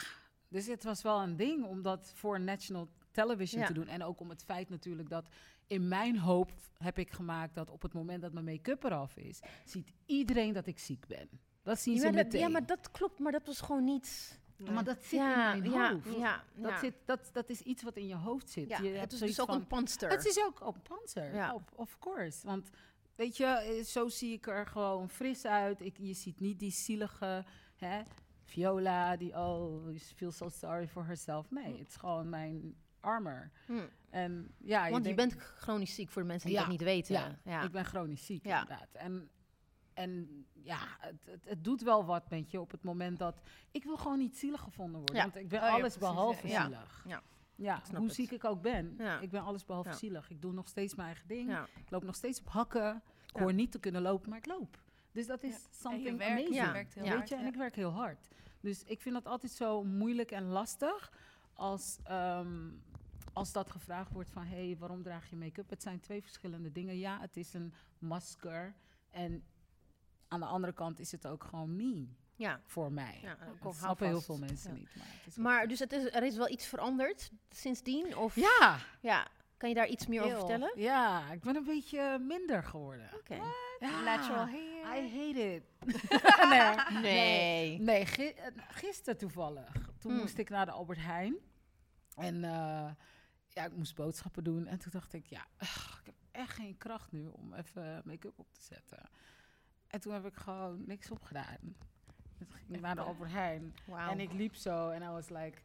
dus het was wel een ding om dat voor national television te doen. En ook om het feit natuurlijk dat in mijn hoop heb ik gemaakt dat op het moment dat mijn make-up eraf is, ziet iedereen dat ik ziek ben. Dat zien Ja, ze dat, meteen. ja, maar dat klopt, maar dat was gewoon niet... Maar dat zit ja, in mijn ja, hoofd. Ja, Dat, ja. zit, dat, dat is iets wat in je hoofd zit. Ja, je hebt het is dus ook van, een panster. Het is ook een panzer, Ja. of, of course. Want weet je, eh, zo zie ik er gewoon fris uit. Ik, je ziet niet die zielige hè, Viola die, oh, feels so sorry for herself. Nee, het is gewoon mijn armor. Hm. En ja, Want je bent chronisch ziek voor de mensen die Ja, dat niet weten. ja, ja. ik ben chronisch ziek Ja. inderdaad. En, en ja, het, het, het doet wel wat met je op het moment dat... Ik wil gewoon niet zielig gevonden worden, Ja. want ik ben Oh alles precies, behalve ja. zielig. Ja. Ja, hoe het. ziek ik ook ben, Ja. ik ben alles behalve Ja. zielig. Ik doe nog steeds mijn eigen ding. Ja. Ik loop nog steeds op hakken. Ik Ja. hoor niet te kunnen lopen, maar ik loop. Dus dat is En je something werkt, amazing. je Ja. werkt heel Ja. Weet hard. je, en ja. ik werk heel hard. Dus ik vind dat altijd zo moeilijk en lastig als, ehm, als dat gevraagd wordt van... hé, hey, waarom draag je make-up? Het zijn twee verschillende dingen. Ja, het is een masker. En aan de andere kant is het ook gewoon me ja. voor mij. Ja, dat ik heel veel mensen Ja. niet. Maar, het is ook Maar dus het is, er is wel iets veranderd sindsdien? Of, Ja, ja. Kan je daar iets meer over vertellen? Ja, ik ben een beetje minder geworden. Oké. Ja, Natural hair. I hate it. nee. Nee. Nee, gi- gisteren toevallig. Toen Hmm. moest ik naar de Albert Heijn. En eh, ja, ik moest boodschappen doen. En toen dacht ik, ja, ugh, ik heb echt geen kracht nu om even make-up op te zetten. En toen heb ik gewoon niks opgedaan. Toen ging ik naar de Albert Heijn. En ik liep zo en I was like,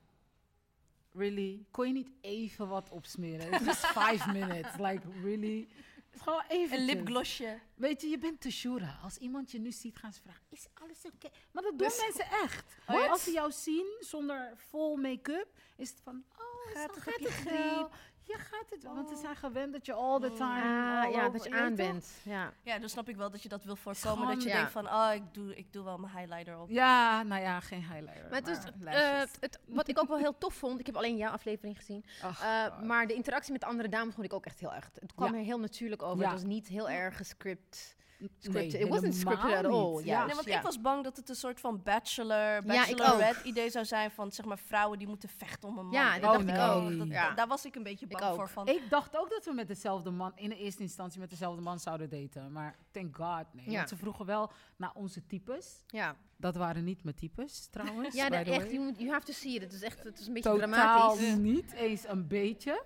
really? Kon je niet even wat opsmeren? Het was five minutes. Like, really? Het is gewoon even. Een lipglossje. Weet je, je bent te shura. Als iemand je nu ziet, gaan ze vragen, is alles oké? Maar dat doen Dus- mensen echt. Oh ja? Als ze jou zien zonder vol make-up, is het van, oh, Gaat het, gaat het wel? Ja, gaat het wel. Want ze zijn gewend dat je all the time... Ah, all ja, dat je aan bent. Ja. Ja, dan snap ik wel dat je dat wil voorkomen. dat je ja. denkt van, oh, ik doe, ik doe wel mijn highlighter op. Ja, nou ja, geen highlighter. Maar het eh, het, wat ik ook wel heel tof vond, ik heb alleen jouw aflevering gezien, Ach, eh, maar de interactie met de andere dames vond ik ook echt heel erg. Het kwam Ja. er heel natuurlijk over. Ja. Het was niet heel erg gescript. Scripted. It wasn't scripted at all, niet. ja. Nee, want Ja. ik was bang dat het een soort van bachelor, bachelorette idee zou zijn van zeg maar vrouwen die moeten vechten om een man. Ja, dat dacht ik ook. Dat- Ja. Daar was ik een beetje bang voor. Van, Ik dacht ook dat we met dezelfde man, in de eerste instantie met dezelfde man zouden daten. Maar thank God, nee. Ja. Want ze vroegen wel naar onze types. Ja, Dat waren niet mijn types, trouwens. ja echt, you, you have to see it. Het is echt het is een beetje Totaal dramatisch. niet eens een beetje.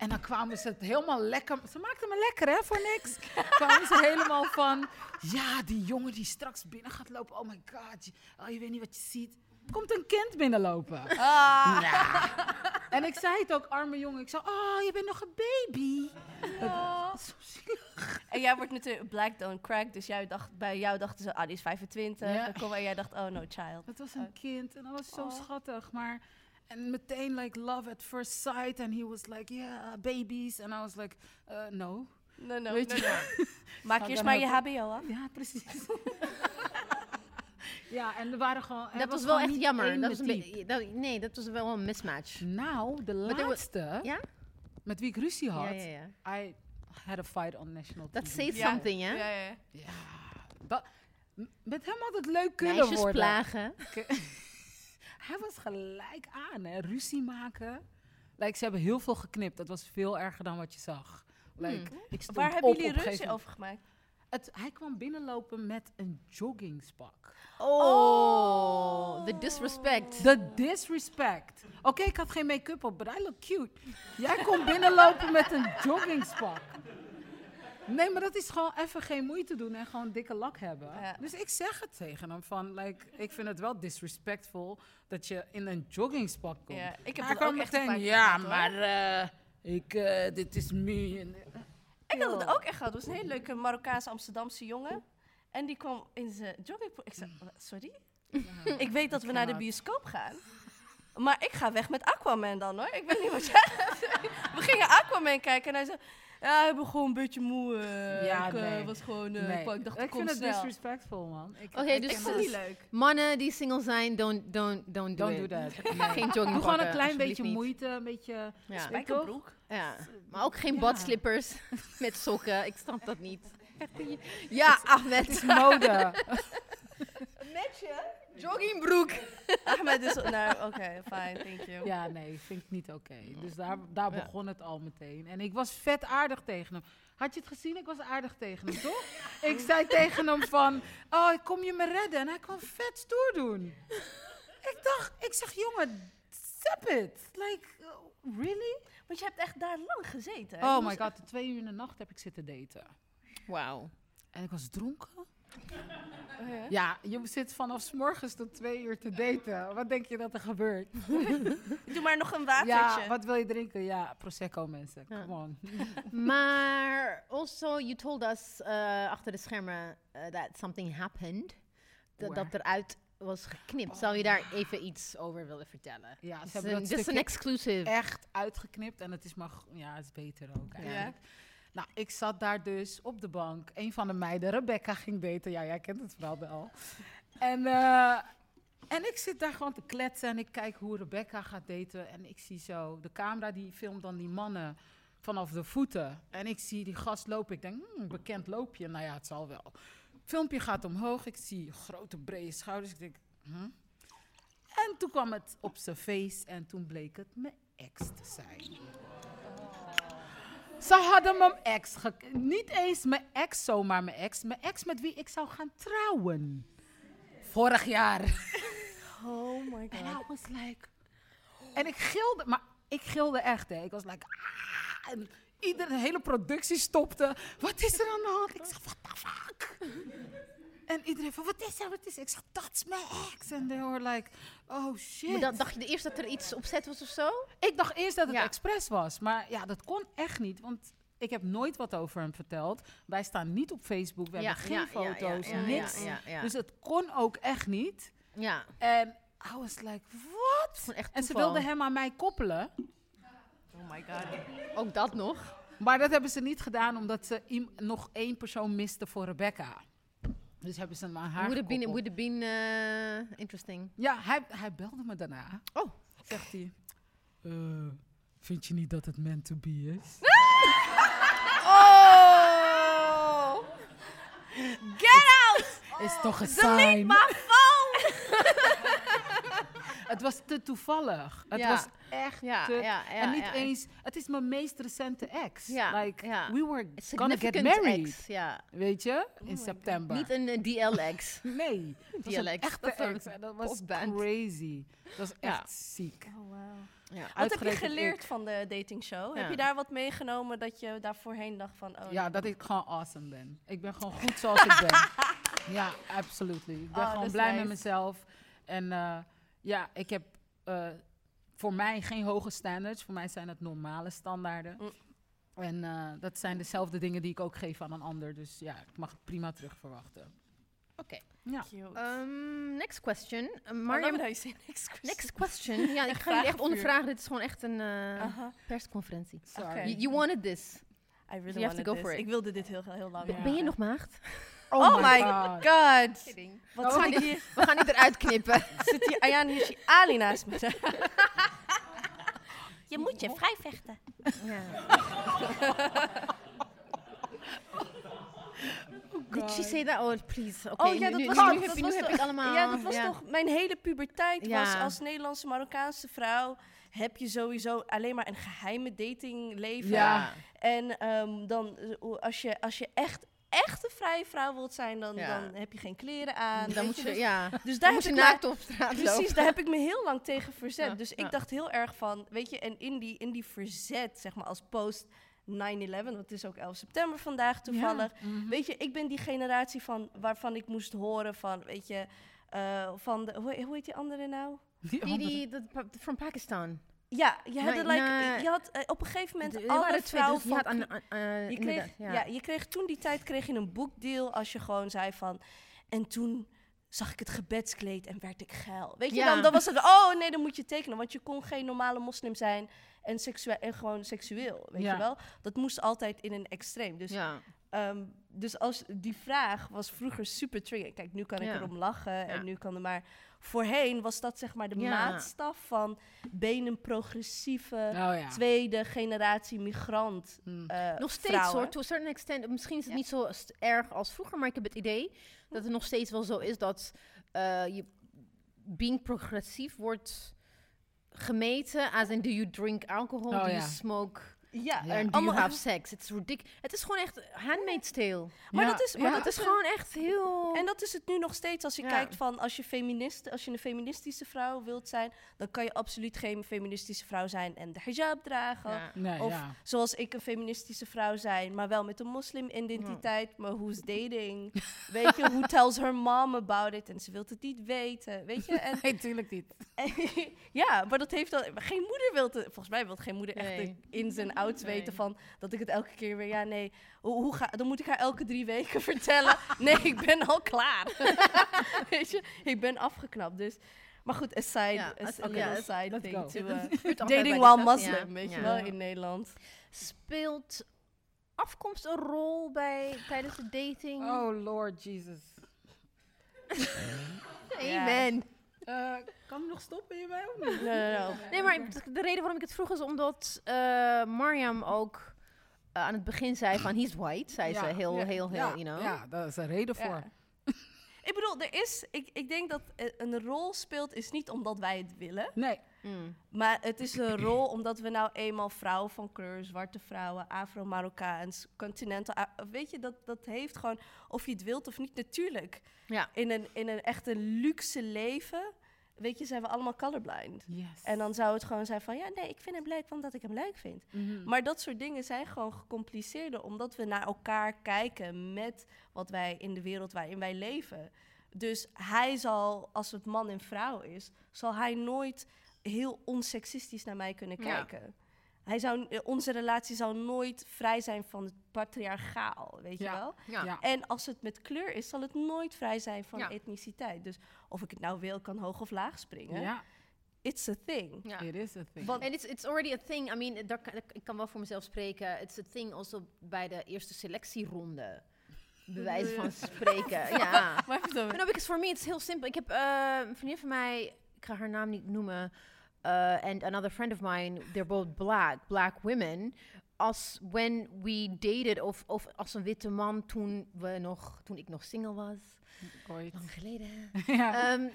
En dan kwamen ze het helemaal lekker. Ze maakten me lekker, hè, voor niks. kwamen ze helemaal van. Ja, die jongen die straks binnen gaat lopen. Oh my god. je- Oh, je weet niet wat je ziet. Komt een kind binnenlopen. ah, Ja. En ik zei het ook, arme jongen. Ik zei, oh, je bent nog een baby. Oh. Zo zielig. En jij wordt natuurlijk black don't crack, dus jij dacht, bij jou dachten ze, ah, die is 25. Ja. Dan kom, en jij dacht, oh no, child. Het was een kind en dat was zo Oh. schattig. Maar en meteen like love at first sight. En he was like, yeah, babies. En I was like, uh, no. No, no, Weet no, je? no. Maak eerst maar je HBO af. Ja, precies. ja, en er waren gewoon. er Dat was wel echt jammer. Dat was een dat- nee, dat was wel een mismatch. Nou, de laatste Ja? met wie ik ruzie had, Ja, ja, ja. I had a fight on national Dat TV. says Ja. something, hè? Ja, ja, ja. Ja, dat, m- met hem had het leuk kunnen Meisjes worden. plagen. Hij was gelijk aan, hè, ruzie maken. Like, ze hebben heel veel geknipt. Dat was veel erger dan wat je zag. Like, ik stond Waar hebben op jullie ruzie gegeven over gemaakt? Het, hij kwam binnenlopen met een joggingspak. Oh, the disrespect. The disrespect. Oké, ik had geen make-up op, but I look cute. Jij komt binnenlopen met een joggingspak. Nee, maar dat is gewoon even geen moeite doen en gewoon dikke lak hebben. Ja. Dus ik zeg het tegen hem van, like, ik vind het wel disrespectful dat je in een joggingspak komt. Ja, ik heb Hij kwam meteen, ja, gehad, maar eh, ik, eh, dit is me. En, Ik had het ook echt gehad. Het was een hele leuke Marokkaanse Amsterdamse jongen. En die kwam in zijn joggingpo... Ik zei, "Wat, sorry? ik weet dat we naar de bioscoop gaan. Maar ik ga weg met Aquaman dan hoor. Ik weet niet wat jij... we gingen Aquaman kijken en hij zei... Ja, ik ben gewoon een beetje moe. eh, Ja, ik eh, nee. was gewoon... eh, nee. ik dacht, ik kom vind het disrespectful, man. Ik, Oké, ik dus- Ik het. niet leuk. Mannen die single zijn, don't, don't, don't do Don't it. do that. Geen Doe joggingpakken, gewoon een klein beetje niet. moeite, een beetje... Ja. Spijkerbroek. ja, maar ook geen Ja. badslippers met sokken. Ik snap dat niet. Ja, Ahmed. Het is mode. Joggingbroek. Ahmed is... Nou, oké, fine, thank you. ja, nee, vind ik niet oké. Dus daar, daar Ja. begon het al meteen. En ik was vet aardig tegen hem. Had je het gezien? Ik was aardig tegen hem, toch? ik zei tegen hem van, oh, kom je me redden? En hij kwam vet stoer doen. ik dacht, ik zeg, jongen, stop it. Like, really? Want je hebt echt daar lang gezeten. hè? Oh my god, de twee uur in de nacht heb ik zitten daten. Wauw. En ik was dronken. Oh, ja? Ja, je zit vanaf 's morgens tot twee uur te daten. Wat denk je dat er gebeurt? Doe maar nog een watertje. Ja, wat wil je drinken? Ja, Prosecco mensen. Ja. Come on. Maar also, you told us uh, achter de schermen uh, that something happened. Dat, dat eruit was geknipt. Zou je daar even iets over willen vertellen? Ja, ze Dit is hebben een- dat dit is een stukje exclusive. echt uitgeknipt. En het is maar, ja, het is beter ook eigenlijk. Nou, ik zat daar dus op de bank. Een van de meiden, Rebecca, ging daten. Ja, jij kent het verhaal wel. En, eh, en ik zit daar gewoon te kletsen en ik kijk hoe Rebecca gaat daten. En ik zie zo, de camera die filmt dan die mannen vanaf de voeten. En ik zie die gast lopen. Ik denk, hmm, bekend loopje. Nou ja, het zal wel. Filmpje gaat omhoog. Ik zie grote, brede schouders. Ik denk, hm? En toen kwam het op zijn face en toen bleek het mijn ex te zijn. Ze hadden mijn ex, niet eens mijn ex zomaar mijn ex, mijn ex met wie ik zou gaan trouwen. Vorig jaar. Oh my En god. I was like... En ik gilde, maar ik gilde echt, hè. Ik was like... Ah, en iedereen, de hele productie stopte. Wat is er aan de hand? Ik zeg, what the fuck? En iedereen van, wat is er, wat is er? Ik zeg, dat is mijn ex. En they were like, oh shit. Maar dan dacht je eerst dat er iets opzet was of zo? Ik dacht eerst dat het Ja. expres was. Maar ja, dat kon echt niet. Want ik heb nooit wat over hem verteld. Wij staan niet op Facebook. We hebben geen foto's, ja, ja, niks. Ja, ja, ja. Dus het kon ook echt niet. ja. En I was like, echt En ze wilden hem aan mij koppelen. Oh my god. Ook dat nog. Maar dat hebben ze niet gedaan omdat ze nog één persoon misten voor Rebecca. Dus hebben ze hem aan haar Would have been, would have been uh, interesting. Ja, hij, hij belde me daarna. Oh. Zegt hij, "Eh, vind je niet dat het meant to be is? Oh! Is toch een Delete sign. Het was te toevallig. Het Ja. was echt Ja, te... ja, ja. en niet ja. eens... Het is mijn meest recente ex. Ja, Like, ja. we were It's gonna get significant married. ex, Ja. Weet je? In september. Niet een eh, DL-ex. Nee. Was een DLX. echte Dat ex. dat was popband. crazy. Dat was Ja. echt ziek. Oh, wow. Ja. Wat heb je geleerd ik. van de datingshow? Ja. Heb je daar wat meegenomen dat je daar voorheen dacht van... Oh, Ja, dat ik gewoon awesome ben. Ik ben gewoon goed zoals ik ben. Ja, absolutely. Ik ben Oh, gewoon blij nice. met mezelf. En eh, ja, ik heb eh, voor mij geen hoge standards. Voor mij zijn het normale standaarden. Mm. En eh, dat zijn dezelfde dingen die ik ook geef aan een ander. Dus ja, ik mag het prima terug verwachten. Oké. Ja. Cute. Um, next question. Uh, Oh, Mariam, is next question. next question. Ja, ik ga jullie echt ondervragen. Dit is gewoon echt een eh, persconferentie. Sorry. You, you wanted this. I really You have to wanted go this. for it. Ik wilde dit heel, heel lang. Ja. Ben je nog maagd? Oh, my god. Wat Oh, my ik hier? We gaan niet eruit knippen. Zit hier Ayaan hier Ali naast me. je moet je vrij vechten. ja. Did she say that? Oh, please. Oké, oh ja, dat nu, was nu, toch- heb, dat je- was nu heb toch- ik allemaal... Ja, dat was toch... Mijn hele puberteit was als Nederlandse Marokkaanse vrouw... heb je sowieso alleen maar een geheime datingleven. Ja. En ehm, dan, eh, als je, als je echt, echt een vrije vrouw wilt zijn... dan, Ja. dan heb je geen kleren aan. Dan moet je, dus, ja. dus Dan daar moet heb je ik naakt op straat Precies, lopen. daar heb ik me heel lang tegen verzet. Ja, dus ik ja. dacht heel erg van, weet je, en in die, in die verzet, zeg maar, als post 9-11, want het is ook 11 september vandaag toevallig. Mhm. Weet je, ik ben die generatie van waarvan ik moest horen van, weet je, eh, van de, hoe, hoe heet die andere nou? Die Die, dat, from Pakistan. Ja, je had, Nee, like, nee. je had eh, op een gegeven moment alle vrouwen dus je van had aan, aan, eh, je kreeg, ja. je kreeg toen die tijd kreeg je een boekdeal als je gewoon zei van... En toen zag ik het gebedskleed en werd ik geil. Weet je, Ja. dan, dan was het... Oh nee, dan moet je tekenen. Want je kon geen normale moslim zijn en, seksueel, en gewoon seksueel. Weet Ja. je wel? Dat moest altijd in een extreem. Dus, ehm, dus als die vraag was vroeger super trigger. Kijk, nu kan ik Ja. erom lachen Ja. en nu kan er maar... Voorheen was dat zeg maar de Ja. maatstaf van ben een progressieve... Oh. Tweede generatie migrant. Mm. eh, Nog steeds vrouwen. hoor, to a certain extent. Misschien is het niet zo erg als vroeger, maar ik heb het idee dat het nog steeds wel zo is dat eh, je being progressief wordt gemeten. As in, do you drink alcohol? Oh do you smoke? Ja, And do you allemaal- have sex? It's ridiculous. Het is gewoon echt Handmaid's Tale. Maar dat is, maar ja. dat Het is is gewoon echt heel... En dat is het nu nog steeds. Als je Ja. kijkt van als je feminist, als je een feministische vrouw wilt zijn, dan kan je absoluut geen feministische vrouw zijn en de hijab dragen. Ja. Nee, Of ja. zoals ik een feministische vrouw zijn, maar wel met een moslim-identiteit. Maar who's dating? Weet je, who tells her mom about it? En ze wil het niet weten. Weet je? En, Nee, tuurlijk niet. ja, maar dat heeft dan. Geen moeder wil het. Volgens mij wil geen moeder echt Nee. de ins Nee. weten van dat ik het elke keer weer. Ja, nee. Hoe, hoe ga, dan moet ik haar elke drie weken vertellen. nee, ik ben al klaar. Weet je, ik ben afgeknapt. Dus. Maar goed, aside, Ja, as- a ja, little let's- side let's thing go. to, uh, dating while ja. Muslim, weet je Ja. wel, in Nederland. Speelt afkomst een rol bij, tijdens de dating? Oh, Lord Jesus. Amen. Eh, kan ik nog stoppen hierbij of niet? No, no, no. Nee, maar de reden waarom ik het vroeg is omdat eh Mariam ook eh, aan het begin zei van he's white. Zei ze heel, ja, heel, heel, ja, you know. Ja, daar is een reden Ja. voor. Ik bedoel, er is, ik, ik denk dat een rol speelt is niet omdat wij het willen. Nee. Mm. Maar het is een rol omdat we nou eenmaal vrouwen van kleur, zwarte vrouwen, Afro-Marokkaans, continental. Weet je, dat, dat heeft gewoon, of je het wilt of niet, natuurlijk. Ja. In een, in een echte luxe leven, weet je, zijn we allemaal colorblind. Yes. En dan zou het gewoon zijn van, ja, nee, ik vind hem leuk omdat ik hem leuk vind. Mhm. Maar dat soort dingen zijn gewoon gecompliceerder, omdat we naar elkaar kijken met wat wij in de wereld waarin wij leven. Dus hij zal, als het man en vrouw is, zal hij nooit heel onsexistisch naar mij kunnen Ja. kijken. Hij zou, eh, onze relatie zou nooit vrij zijn van het patriarchaal, weet je wel? Ja. Ja. En als het met kleur is, zal het nooit vrij zijn van Ja. etniciteit. Dus of ik het nou wil, kan hoog of laag springen. Ja, It's a thing. It is a thing. En it's, it's already a thing. I mean, daar kan, ik kan wel voor mezelf spreken. It's a thing also bij de eerste selectieronde. Bij wijze van spreken. ja. Maar even No, because for me it's heel simpel. Ik heb eh, een vriendin van mij, ik ga haar naam niet noemen, uh, and another friend of mine, they're both black, black women. als when we dated, of, of als een witte man toen, we nog, toen ik nog single was. Ooit. Lang geleden. ja. Um,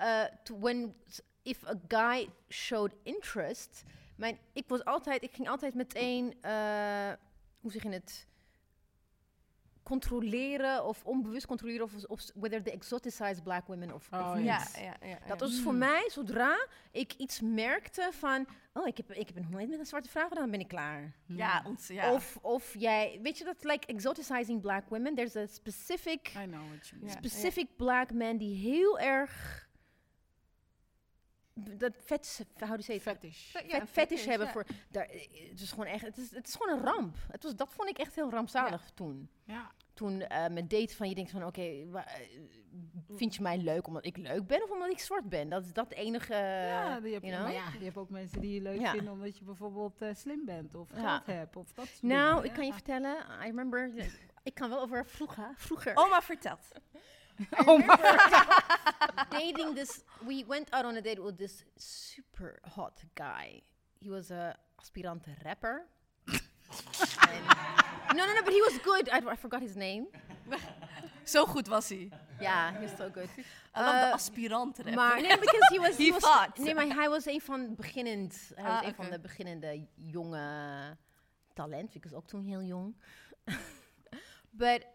uh, to when if a guy showed interest, mijn, ik was altijd, ik ging altijd meteen, eh, hoe zeg je het, controleren of onbewust controleren of, of whether they exoticize black women of, of Oh, niet. Ja, ja, ja. Dat was voor Mm. mij, zodra ik iets merkte van, oh, ik heb, ik heb nog nooit met een zwarte vrouw gedaan, dan ben ik klaar. Ja, ons, ja. Of, of jij, weet je dat, like exoticizing black women, there's a specific I know what you mean. Specific black man die heel erg dat vet, how do you say it? Fetish. Vet, fetish fetish, hebben ja. voor. Daar, het is gewoon echt, het is, het is gewoon een ramp. Het was, dat vond ik echt heel rampzalig toen. Ja. Toen eh met daten van je denkt van, oké, eh, vind je mij leuk omdat ik leuk ben of omdat ik zwart ben? Dat is dat enige. ja, die heb, you je, know? maar ja, je hebt ook mensen die je leuk Ja. vinden omdat je bijvoorbeeld eh, slim bent of Ja. geld hebt of dat soort Nou, dingen. ik kan je vertellen, I remember, ik kan wel over vroeger. vroeger. Oma vertelt. Oh my dating this we went out on a date with this super hot guy he was a aspirant rapper no no no but he was good I, I forgot his name Zo goed was hij. yeah he was so good love de Eh, aspirant rapper. maar nee because he was he He was fought. nee maar hij was een van beginnend hij was Ah, een van de beginnende jonge talent ik was ook toen heel jong but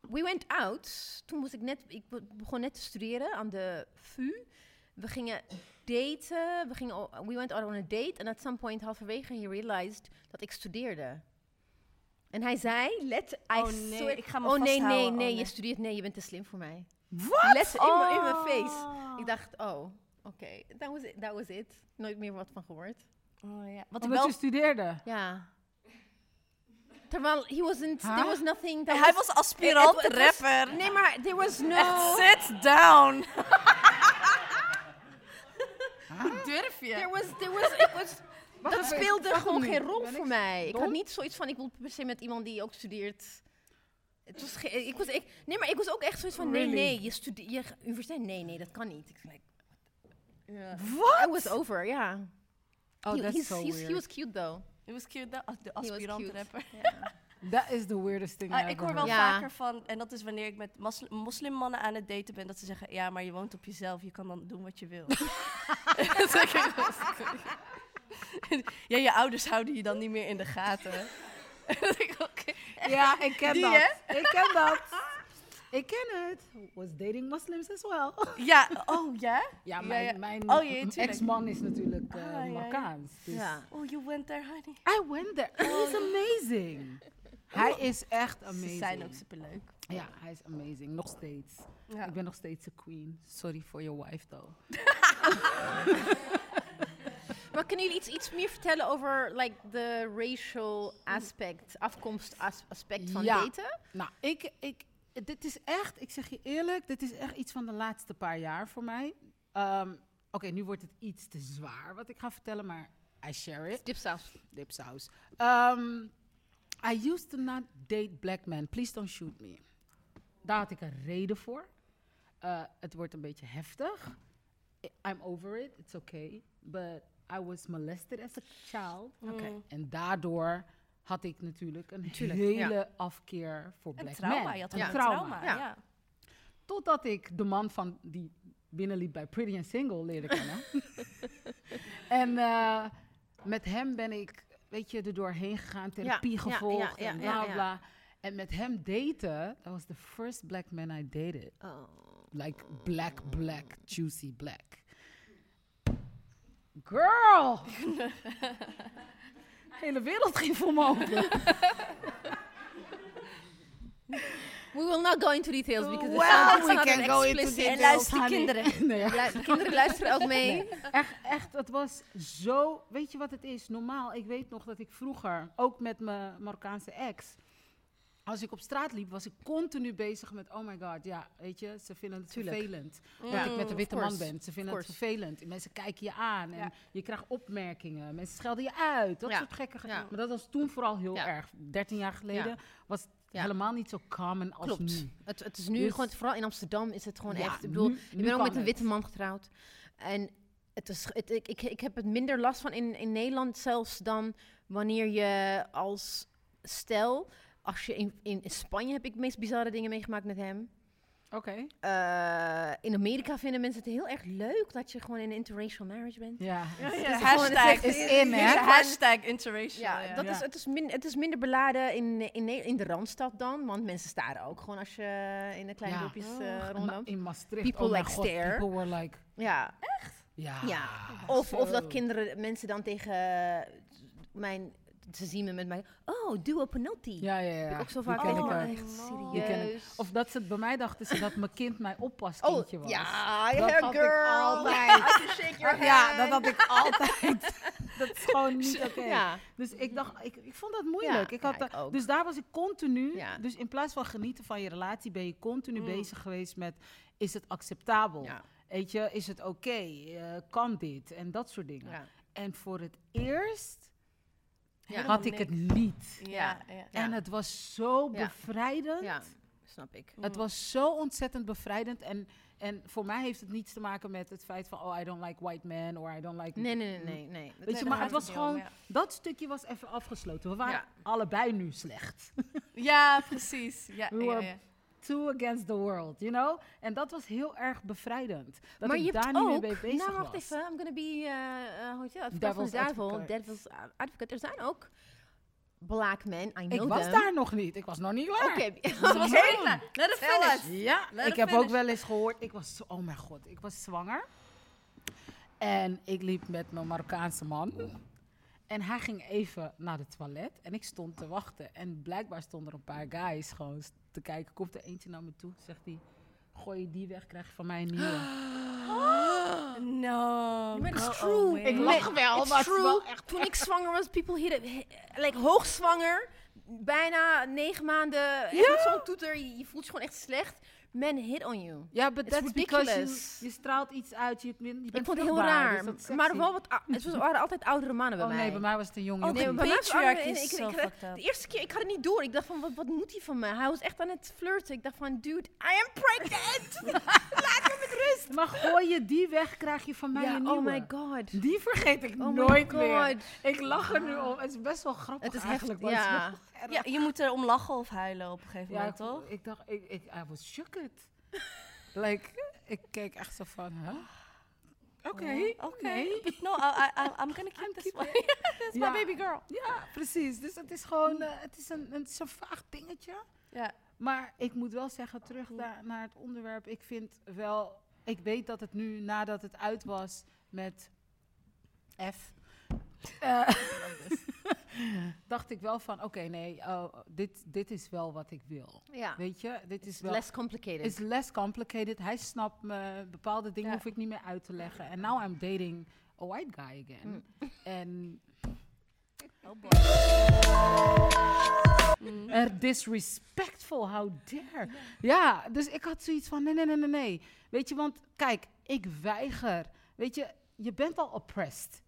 we went out. Toen was ik net, ik be- begon net te studeren aan de VU. We gingen daten. We, gingen, we went out on a date. En at some point, halverwege, he realized dat ik studeerde. En hij zei, let, I Oh nee, swear- ik ga me Oh nee, nee, vasthouden. nee, Oh, je studeert, nee, je bent te slim voor mij. Wat? Let in, mijn- in mijn face. Oh. Ik dacht, oh, oké, that was it, that was it. Nooit meer wat van gehoord. Oh, ja. Wat ik Omdat wel... je studeerde. Ja. Terwijl, he wasn't, there Huh? was nothing. that Hij was aspirant het was- rapper. Nee, maar there was no... Echt, sit down. Hoe durf je? There was, there was, ik was, dat even, speelde wacht gewoon geen rol Ben ik voor mij. Ik had niet zoiets van, ik wil per se met iemand die ook studeert. Het was ge- ik was, ik, nee, maar ik was ook echt zoiets van, nee, Really? nee, je studeert, je universiteit, nee, nee, dat kan niet. Ik was like, Ja. I was over, ja. Oh, He- that's he's- so he's- weird. He was cute though. Het was cute, dat- de was aspirant cute. rapper. Ja. That is the weirdest thing Ah, ik hoor wel. Ja. vaker van, en dat is wanneer ik met mosli- moslimmannen aan het daten ben, dat ze zeggen, ja, maar je woont op jezelf, je kan dan doen wat je wil. Dat ja, je ouders houden je dan niet meer in de gaten. Dat. Ja, ik ken Die, dat. hè? Ik ken dat. Ik ken het. Was dating Muslims as well. Ja, oh ja? Ja, mijn, ja. mijn Oh, ex-man is natuurlijk Ah, ja, ja. Marokkaans. Dus Ja. Oh, you went there, honey. I went there. He's amazing. Hij is echt amazing. Ze zijn ook superleuk. Ja, hij is amazing. Nog steeds. Ja. Ik ben nog steeds een queen. Sorry for your wife, though. Maar kunnen jullie iets, iets meer vertellen over like, de racial aspect, afkomst as- aspect van Ja. daten? Nou, ik, ik, dit is echt, ik zeg je eerlijk, dit is echt iets van de laatste paar jaar voor mij. Ehm, Oké, nu wordt het iets te zwaar wat ik ga vertellen, maar I share it. Dipsaus. Dipsaus. Um, I used to not date black men. Please don't shoot me. Daar had ik een reden voor. Uh, het wordt een beetje heftig. I'm over it. It's okay. But I was molested as a child. Oké. En daardoor had ik natuurlijk een hele afkeer voor Een black trauma, men. je had een een trauma. trauma. ja. Ja. Totdat ik de man van die binnenliep bij Pretty and Single leerde kennen. en eh, met hem ben ik, weet je, er doorheen gegaan, therapie gevolgd en bla bla. En met hem daten, that was the first black man I dated. Oh. Like black, black, juicy black. Girl! hele wereld ging voor me open. We will not go into details because Well, it's we not can an go into explicit. En details, luister honey. kinderen. Nee, Lu- de kinderen luisteren ook mee. Nee, echt, echt, het was zo. Weet je wat het is? Normaal, ik weet nog dat ik vroeger, ook met mijn Marokkaanse ex, als ik op straat liep, was ik continu bezig met: oh my god, ja, weet je, ze vinden het Tuurlijk. vervelend Mm. dat ik met een witte man ben. Ze vinden het vervelend. Mensen kijken je aan en Ja. je krijgt opmerkingen. Mensen schelden je uit. Dat Ja. soort gekke. ge- Ja. Maar dat was toen vooral heel Ja. erg. 13 jaar geleden Ja. was het Ja. helemaal niet zo common als Klopt. nu. Het, het is nu Dus- gewoon, vooral in Amsterdam is het gewoon Ja, echt. Ik bedoel, nu- ik ben ook met een witte man getrouwd. En het is, het, ik, ik, ik heb het minder last van in, in Nederland zelfs dan wanneer je als stel, als je in, in Spanje heb ik de meest bizarre dingen meegemaakt met hem. Oké. Eh, in Amerika vinden mensen het heel erg leuk dat je gewoon in een interracial marriage bent. Ja. Is gewoon- hashtag het is echt- in, hè? Hashtag interracial. Ja, ja. dat Ja. Is, het, is min, het is minder beladen in, in, in de Randstad dan, want mensen staren ook gewoon als je in de kleine Ja. dorpjes Ma- rondloopt. in Maastricht. People oh like god, stare. People were like... Ja, Ja. Ja. of, of dat kinderen, mensen dan tegen mijn, ze zien me met mij, oh, duo penalty. Ja, ja, ja. Heb ik ook zo vaak ik oh, echt serieus. Of dat ze bij mij dachten ze dat mijn kind mijn oh, oppaskindje was. ja, Dat yeah, ik girl. altijd. Ja, dat had ik altijd. dat is gewoon niet oké. Ja. Dus ik dacht, ik, ik vond dat moeilijk. Ja, ik had ja, ik dus daar was ik continu. Dus in plaats van genieten van je relatie, ben je continu Mm. bezig geweest met: is het acceptabel? Weet je, is het oké? Eh, kan dit? En dat soort dingen. En voor het eerst Ja. had ik het niet. Ja, ja. En het was zo bevrijdend. ja, snap ik. Het was zo ontzettend bevrijdend. En, en voor mij heeft het niets te maken met het feit van... oh, I don't like white men, or I don't like... Nee, nee, nee, nee. nee. Weet je, maar dat het was gewoon... ja. Dat stukje was even afgesloten. We waren Ja. allebei nu slecht. Ja, precies. Ja, We ja, were ja. Two against the world, you know? En dat was heel erg bevrijdend. Dat maar ik je daar hebt niet ook, meer mee bezig nou wacht was. even, I'm gonna be, uh, hoe je dat? Devil's Devil, advocate. Devil's advocate. Er zijn ook black men, I know Ik was them. daar nog niet. Ik was nog niet klaar. Oké. was nog niet klaar. Let it finish. Ja, Let ik heb ook wel eens gehoord. Ik was, oh mijn god, ik was zwanger. En ik liep met mijn Marokkaanse man. En hij ging even naar het toilet. En ik stond te wachten. En blijkbaar stonden er een paar guys gewoon te kijken. Komt er eentje naar me toe. Zegt hij, gooi je die weg, krijg je van mij een nieuwe. No. Maar go true. Ik lach wel, It's maar true. wel echt... Toen ik zwanger was, people hit it, like hoogzwanger, bijna negen maanden, echt met zo'n toeter, je, je voelt je gewoon echt slecht. Men hit on you. Ja, but It's that's because you, ridiculous. je straalt iets uit. Je, je bent Ik vond het heel raar. dus maar wel wat, het was, waren altijd oudere mannen bij Oh mij. nee, bij mij was het een jonge Oh, jongen. nee, bij mij was is ik- ik-. De eerste keer, ik had het niet door. Ik dacht van, wat, wat moet hij van me? Hij was echt aan het flirten. Ik dacht van, dude, I am pregnant! Maar gooi je die weg, krijg je van mij ja, een nieuwe. oh my god. Die vergeet ik Oh my nooit meer. Ik lach er nu om. Het is best wel grappig Het is eigenlijk. heftig, ja. Erg. Ja, je moet er om lachen of huilen op een gegeven Ja, moment, ik, toch? ik dacht, ik, ik I was shooked. like, ik keek echt zo van, huh? Oké, Oké. No, I, I, I'm gonna keep this one. That's Ja. my baby girl. Ja, precies. Dus het is gewoon, eh, het, is een, het is een vaag dingetje. Ja. Maar ik moet wel zeggen, terug daar naar het onderwerp. Ik vind wel, ik weet dat het nu, nadat het uit was met F, eh, dacht ik wel van, oké, nee, oh, dit, dit is wel wat ik wil. Ja. Weet je, dit is wel... Less complicated. is less complicated. Hij snapt me. Bepaalde dingen Ja. hoef ik niet meer uit te leggen. En now I'm dating a white guy again. En Mm. er disrespectful, how dare. Ja, dus ik had zoiets van, nee, nee, nee, nee, nee. Weet je, want kijk, ik weiger. Weet je, je bent al oppressed.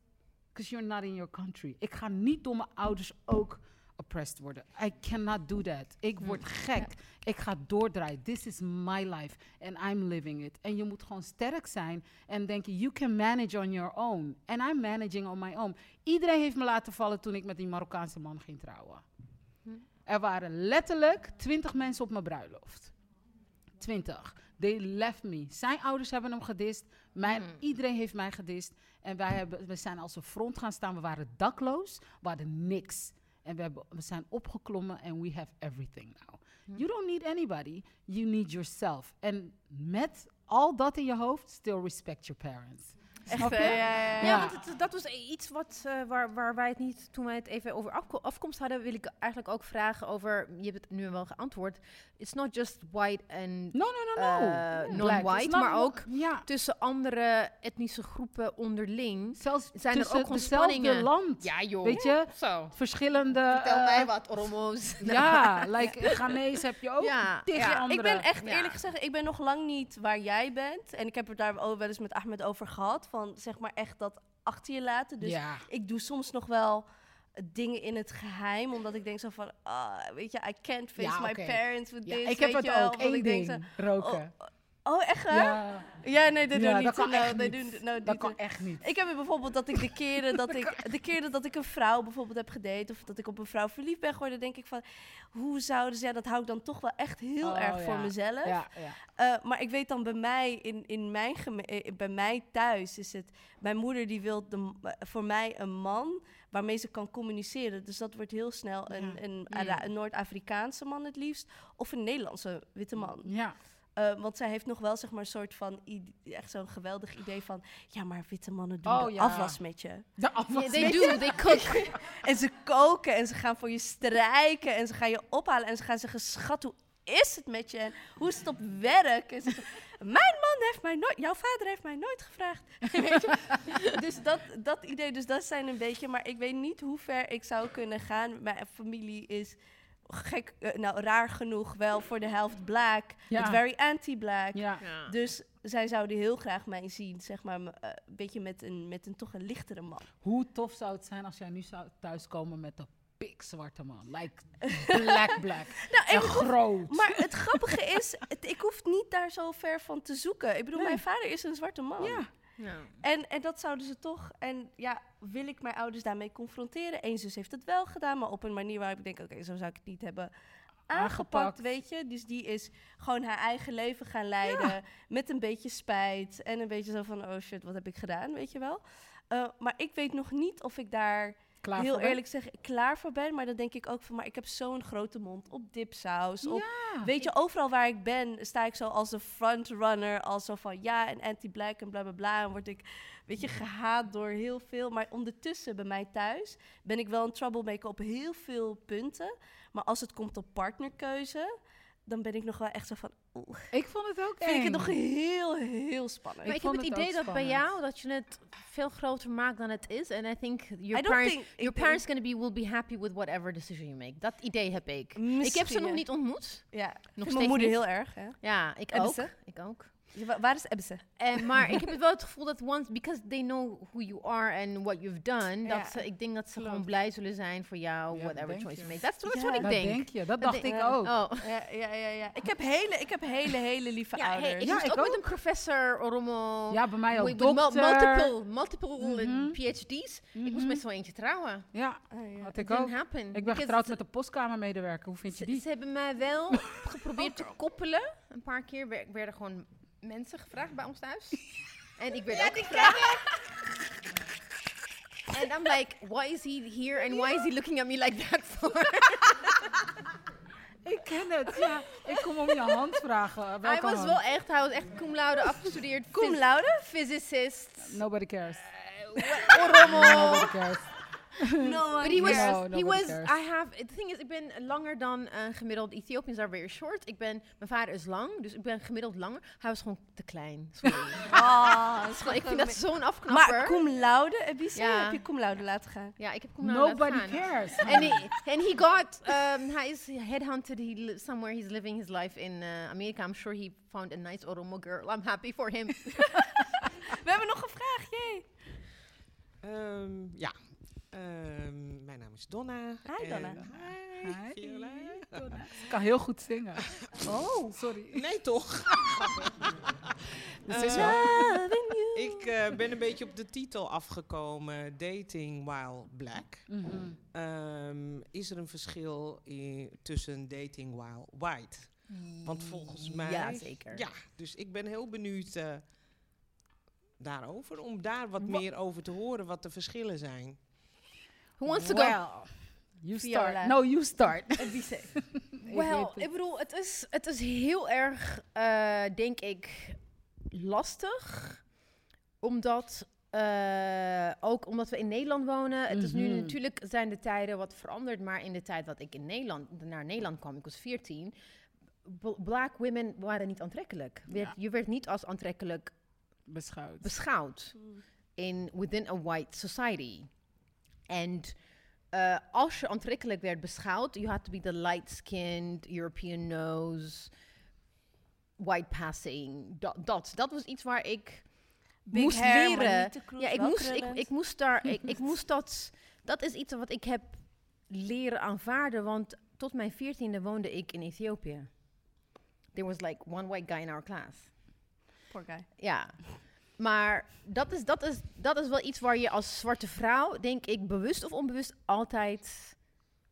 Because you're not in your country. Ik ga niet door mijn ouders ook oppressed worden. I cannot do that. Ik word gek. Ik ga doordraaien. This is my life. And I'm living it. En je moet gewoon sterk zijn en denken, you can manage on your own. And I'm managing on my own. Iedereen heeft me laten vallen toen ik met die Marokkaanse man ging trouwen. Er waren letterlijk twintig mensen op mijn bruiloft. Twintig. They left me. Zijn ouders hebben hem gedist. Mijn, Iedereen heeft mij gedist. En wij hebben, we zijn als een front gaan staan. We waren dakloos. We hadden niks. En we, hebben, we zijn opgeklommen en we have everything now. You don't need anybody. You need yourself. En met al dat in je hoofd, still respect your parents. Echt, ja, ja, ja. Ja, want het- dat was iets wat, eh, waar, waar wij het niet, toen wij het even over afko- afkomst hadden, wil ik eigenlijk ook vragen over, je hebt het nu wel geantwoord, it's not just white en No, no, no, no. eh, non-white, maar ook Ja. tussen andere etnische groepen onderling. Zelfs Zijn er ook gewoon dezelfde spanningen? land. Ja joh. Weet je, Zo. verschillende... Vertel eh, mij wat, Oromo's. Ja, like Ghanese heb je ook Ja, tegen ja. andere. Ik ben echt Ja. eerlijk gezegd, ik ben nog lang niet waar jij bent. En ik heb het daar wel eens met Ahmed over gehad. Van zeg maar echt dat achter je laten. Dus ja. ik doe soms nog wel dingen in het geheim. Omdat ik denk zo van, ah, weet je, I can't face Ja, my parents with ja, this. ik heb weet het ook. Ik denk ding, zo, roken. oh, Oh, echt waar? Ja, Ja, nee, dat Ja, doen dat niet. kan No, echt they niet. doen- no, dat kan doen- echt niet. Ik heb bijvoorbeeld dat ik de keren dat ik, de keren dat ik een vrouw bijvoorbeeld heb gedate of dat ik op een vrouw verliefd ben geworden, denk ik van, hoe zouden ze, ja, dat hou ik dan toch wel echt heel Oh, erg voor mezelf. Eh, maar ik weet dan bij mij, in, in mijn eh, bij mij thuis is het, mijn moeder die wil de, eh, voor mij een man waarmee ze kan communiceren. Dus dat wordt heel snel een, een, een Noord-Afrikaanse man het liefst, of een Nederlandse witte man. Ja. Eh, want zij heeft nog wel zeg maar een soort van, echt zo'n geweldig idee van, ja maar witte mannen doen Oh, de ja. afwas met je. De afwas. they do, they cook. En ze koken en ze gaan voor je strijken en ze gaan je ophalen en ze gaan zeggen, schat, hoe is het met je? En hoe is het op werk? En ze zeggen, mijn man heeft mij nooit, jouw vader heeft mij nooit gevraagd. Weet je? Dus dat, dat idee, dus dat zijn een beetje, maar ik weet niet hoe ver ik zou kunnen gaan. Mijn familie is gek, eh, nou raar genoeg wel voor de helft black, Ja. but very anti-black. Ja. Dus zij zouden heel graag mij zien, zeg maar, eh, een beetje met een, met een toch een lichtere man. Hoe tof zou het zijn als jij nu zou thuiskomen met een pikzwarte man? Like black, black. Nou, En groot. Maar het grappige is, het, ik hoef niet daar zo ver van te zoeken. Ik bedoel, Nee. mijn vader is een zwarte man. Ja. En, en dat zouden ze toch. En ja, wil ik mijn ouders daarmee confronteren? Eén zus heeft het wel gedaan, maar op een manier waarop ik denk: oké, zo zou ik het niet hebben aangepakt, Aangepakt. weet je. Dus die is gewoon haar eigen leven gaan leiden. Met een beetje spijt. En een beetje zo van: oh shit, wat heb ik gedaan, weet je wel. Eh, maar ik weet nog niet of ik daar Klaar heel voor eerlijk zeg klaar voor ben. Maar dan denk ik ook van: maar ik heb zo'n grote mond op dipsaus. Op, Ja. Weet je, overal waar ik ben, sta ik zo als de frontrunner. Als zo van ja, en anti-black en bla bla bla. En word ik, weet je, gehaat door heel veel. Maar ondertussen bij mij thuis ben ik wel een troublemaker op heel veel punten. Maar als het komt op partnerkeuze, dan ben ik nog wel echt zo van. Oeh, Ik vond het ook vind ik het nog heel, heel spannend. Maar Ik ik, heb vond het het idee dat bij jou dat je het veel groter maakt dan het is. En I think your I parents, think- your parents gonna be will be happy with whatever decision you make. Dat idee heb ik. Ik heb ze nog niet ontmoet. Ja, Nog steeds mijn moeder niet. heel erg. Hè? Ja, ik Hebben ook. ze? Ik ook. Ja, Waar is Ebse? En, maar ik heb het wel het gevoel dat once, because they know who you are and what you've done, Ja. dat ze, ik denk dat ze gewoon blij zullen zijn voor jou, Ja, whatever choice you make. That's, that's Ja, what ik dat denk. denk je. Dat Dat dacht ik ja. ook. Oh. Ja, ja, ja, ja. Ik heb hele, ik heb hele, hele lieve Ja, hey, ouders. ik Ja, ik ook, met ook. een professor Oromo. Ja, bij mij ook. Dokter. multiple, multiple uh, Mhm. PhD's. Ik moest Mhm. met zo eentje trouwen. Ja, Oh, ja. had ik ook. happen. Ik ben Because getrouwd met een postkamermedewerker. Hoe vind je die? ze hebben mij wel geprobeerd te koppelen. Een paar keer wer- werden gewoon mensen gevraagd bij ons thuis. en ik werd ook gevraagd. En I'm like, why is he here and why is he looking at me like that for? Ik ken het, ja. Ik kom om je hand vragen. hij was hand? wel echt, hij was echt cum laude afgestudeerd. Cum laude? Physicist. Nobody cares. Oromo. Nobody cares. No But he was, No, he was, cares. I have, the thing is, ik ben langer dan uh, gemiddeld. Ethiopians are very short. Ik ben, mijn vader is lang, dus ik ben gemiddeld langer. Hij was gewoon te klein. Sorry. Ah, Dat gewoon- ik vind dat zo'n afknapper. Maar cum laude, Ebise, Ja. heb je cum laude laten gaan? ja, ik heb cum laude Nobody laten gaan. cares. En he, and he got, um, hij is headhunted he li- somewhere. He's living his life in uh, Amerika. I'm sure he found a nice Oromo girl. I'm happy for him. We hebben nog een vraag, jee. Ehm, ja. Ehm, mijn naam is Donna. Hi, Donna. Hi, Hi. Viola. Kan heel goed zingen. Oh, sorry. Nee, toch? Is wel- ik eh, ben een beetje op de titel afgekomen. Dating while black. Mhm. Ehm, is er een verschil tussen dating while white? Want volgens mij... Ja, zeker. Ja, dus ik ben heel benieuwd eh, daarover. Om daar wat Wa- meer over te horen wat de verschillen zijn. Who wants to go? Well, you Viola. start. No, you start. Ebise. Wel, weet het. ik bedoel, het is, het is heel erg, eh, denk ik, lastig. Omdat, eh, ook omdat we in Nederland wonen. Het is nu Mhm. natuurlijk, zijn de tijden wat veranderd. Maar in de tijd dat ik in Nederland, naar Nederland kwam, ik was 14. b- Black women waren niet aantrekkelijk. Werd- Je werd niet als aantrekkelijk Beschouwd. beschouwd in, within a white society. En eh, als je aantrekkelijk werd beschouwd, you had to be the light-skinned, European nose, white passing. Dat, dat, dat was iets waar ik Big moest hair, leren. kroes, Ja, ik moest, ik, ik moest daar, ik, ik moest dat, dat is iets wat ik heb leren aanvaarden, want tot mijn veertiende woonde ik in Ethiopië. There was like one white guy in our class. Poor guy. Ja. Maar dat is, dat, is, dat is wel iets waar je als zwarte vrouw, denk ik, bewust of onbewust altijd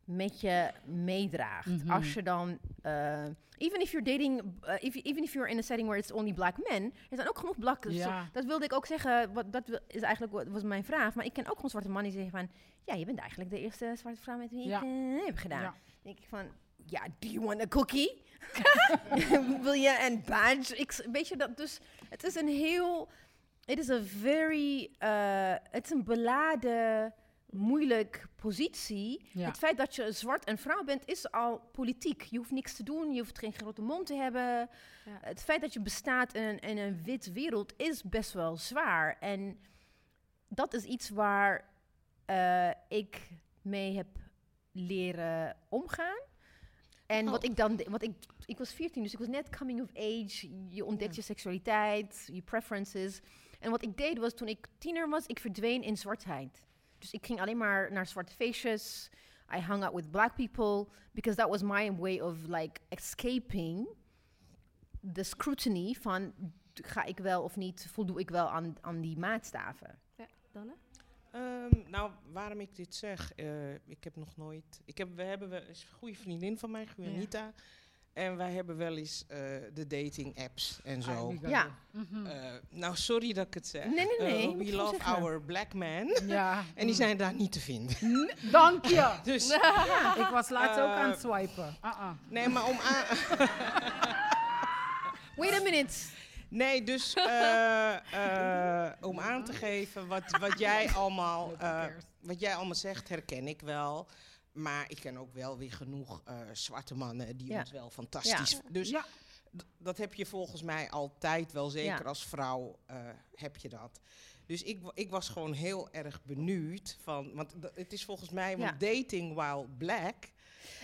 met je meedraagt. Mhm. Als je dan, eh, even if you're dating, eh, if, even if you're in a setting where it's only black men, er zijn ook genoeg black. Ja. zo- dat wilde ik ook zeggen. Wat, dat is eigenlijk wat was mijn vraag. Maar ik ken ook gewoon zwarte mannen die zeggen van, ja, je bent eigenlijk de eerste zwarte vrouw met wie Ja. ik eh, heb gedaan. Ja. denk ik van, ja, do you want a cookie? Wil je een badge? Ik, weet je dat? Dus het is een heel, het is een very, eh, het is een beladen, moeilijk positie. Ja. Het feit dat je een zwart en vrouw bent is al politiek. Je hoeft niks te doen, je hoeft geen grote mond te hebben. Ja. Het feit dat je bestaat in, een- in een wit wereld is best wel zwaar. En dat is iets waar eh, ik mee heb leren omgaan. En wat ik dan, wat ik, ik was 14, dus ik was net coming of age. Je ontdekt je seksualiteit, je preferences. En wat ik deed was, toen ik tiener was, ik verdween in zwartheid. Dus ik ging alleen maar naar zwarte feestjes. I hung out with black people because that was my way of like escaping the scrutiny van ga ik wel of niet, voldoe ik wel aan, aan die maatstaven. Danne? Ehm, nou, waarom ik dit zeg, eh, ik heb nog nooit. Ik heb, we hebben eens een goede vriendin van mij, Juanita. En wij hebben wel eens eh, de dating apps en zo. Ja. Mhm. Eh, nou, sorry dat ik het zeg. Nee, nee, nee, Eh, moet we love our black man. ja. En die zijn daar niet te vinden. Dank je. Dus, Ik was laatst ook aan het swipen. Ah, ah. nee, maar om aan. Wait a minute. Nee, dus eh, eh, om aan te geven wat, wat, jij allemaal, eh, wat jij allemaal zegt, herken ik wel. Maar ik ken ook wel weer genoeg eh, zwarte mannen die Ja. ons wel fantastisch... Dus Ja. d- dat heb je volgens mij altijd wel, zeker Ja. als vrouw eh, heb je dat. Dus ik, ik was gewoon heel erg benieuwd van... Want het is volgens mij, want dating while black...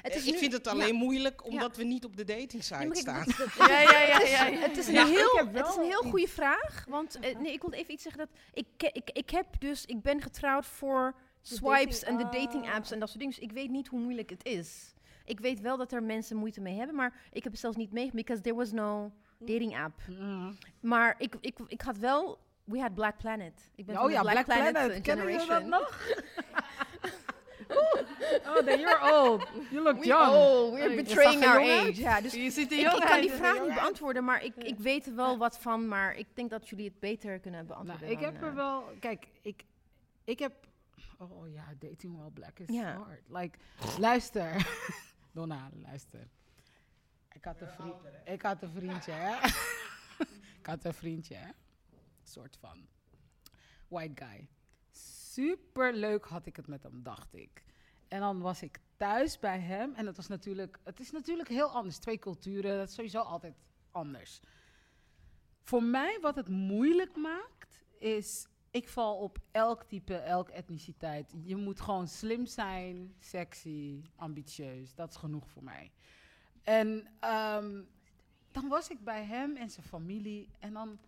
Het eh, is ik nu- vind het ja. alleen moeilijk omdat we niet op de dating site staan. Ja, ja, ja, ja, ja. Het is een ik heel, het is een heel goede vraag. Want eh, nee, ik wilde even iets zeggen dat ik, ik, ik heb dus, ik ben getrouwd voor swipes dating- en de dating ah. apps en dat soort dingen. Dus ik weet niet hoe moeilijk het is. Ik weet wel dat er mensen moeite mee hebben, maar ik heb het zelfs niet mee, because there was no dating app. Mhm. Maar ik, ik, ik had wel, we had Black Planet. Ik ben Oh ja, Black, Black Planet, Planet. Kennen jullie dat generation. nog? oh, then you're old. You look We, young. oh, we're Oh, betraying our age. Ja, dus Je ziet ik, jong ik kan die ziet vraag niet beantwoorden, maar ik, ik weet er wel wat van. Maar ik denk dat jullie het beter kunnen beantwoorden. Nou, ik dan, heb er eh, wel... Kijk, ik, ik heb... Oh ja, dating while black is Ja. hard. Like, luister. Donna, luister. Ik had een, vriend, ik had een vriendje, hè. ik had een vriendje, hè. soort van. White guy. Super leuk had ik het met hem, dacht ik. En dan was ik thuis bij hem. En het was natuurlijk... Het is natuurlijk heel anders. Twee culturen, dat is sowieso altijd anders. Voor mij, wat het moeilijk maakt, is... Ik val op elk type, elk etniciteit. Je moet gewoon slim zijn, sexy, ambitieus. Dat is genoeg voor mij. En ehm, dan was ik bij hem en zijn familie. En dan,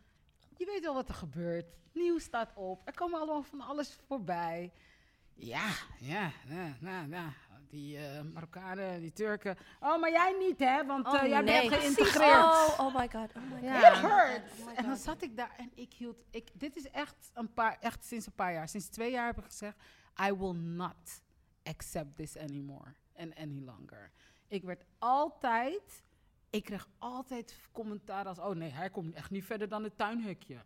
je weet wel wat er gebeurt. Nieuws staat op. Er komen allemaal van alles voorbij. Ja, ja, ja, ja, ja. Die eh, Marokkanen, die Turken. Oh, maar jij niet, hè? Want Oh, eh, jij nee. bent geïntegreerd. Oh, oh my god, oh my god. Ja. It hurts. En dan zat ik daar en ik hield. Ik, dit is echt, een paar, echt sinds een paar jaar. Sinds twee jaar heb ik gezegd: I will not accept this anymore. And any longer. Ik werd altijd. Ik kreeg altijd commentaar als: Oh nee, hij komt echt niet verder dan het tuinhekje.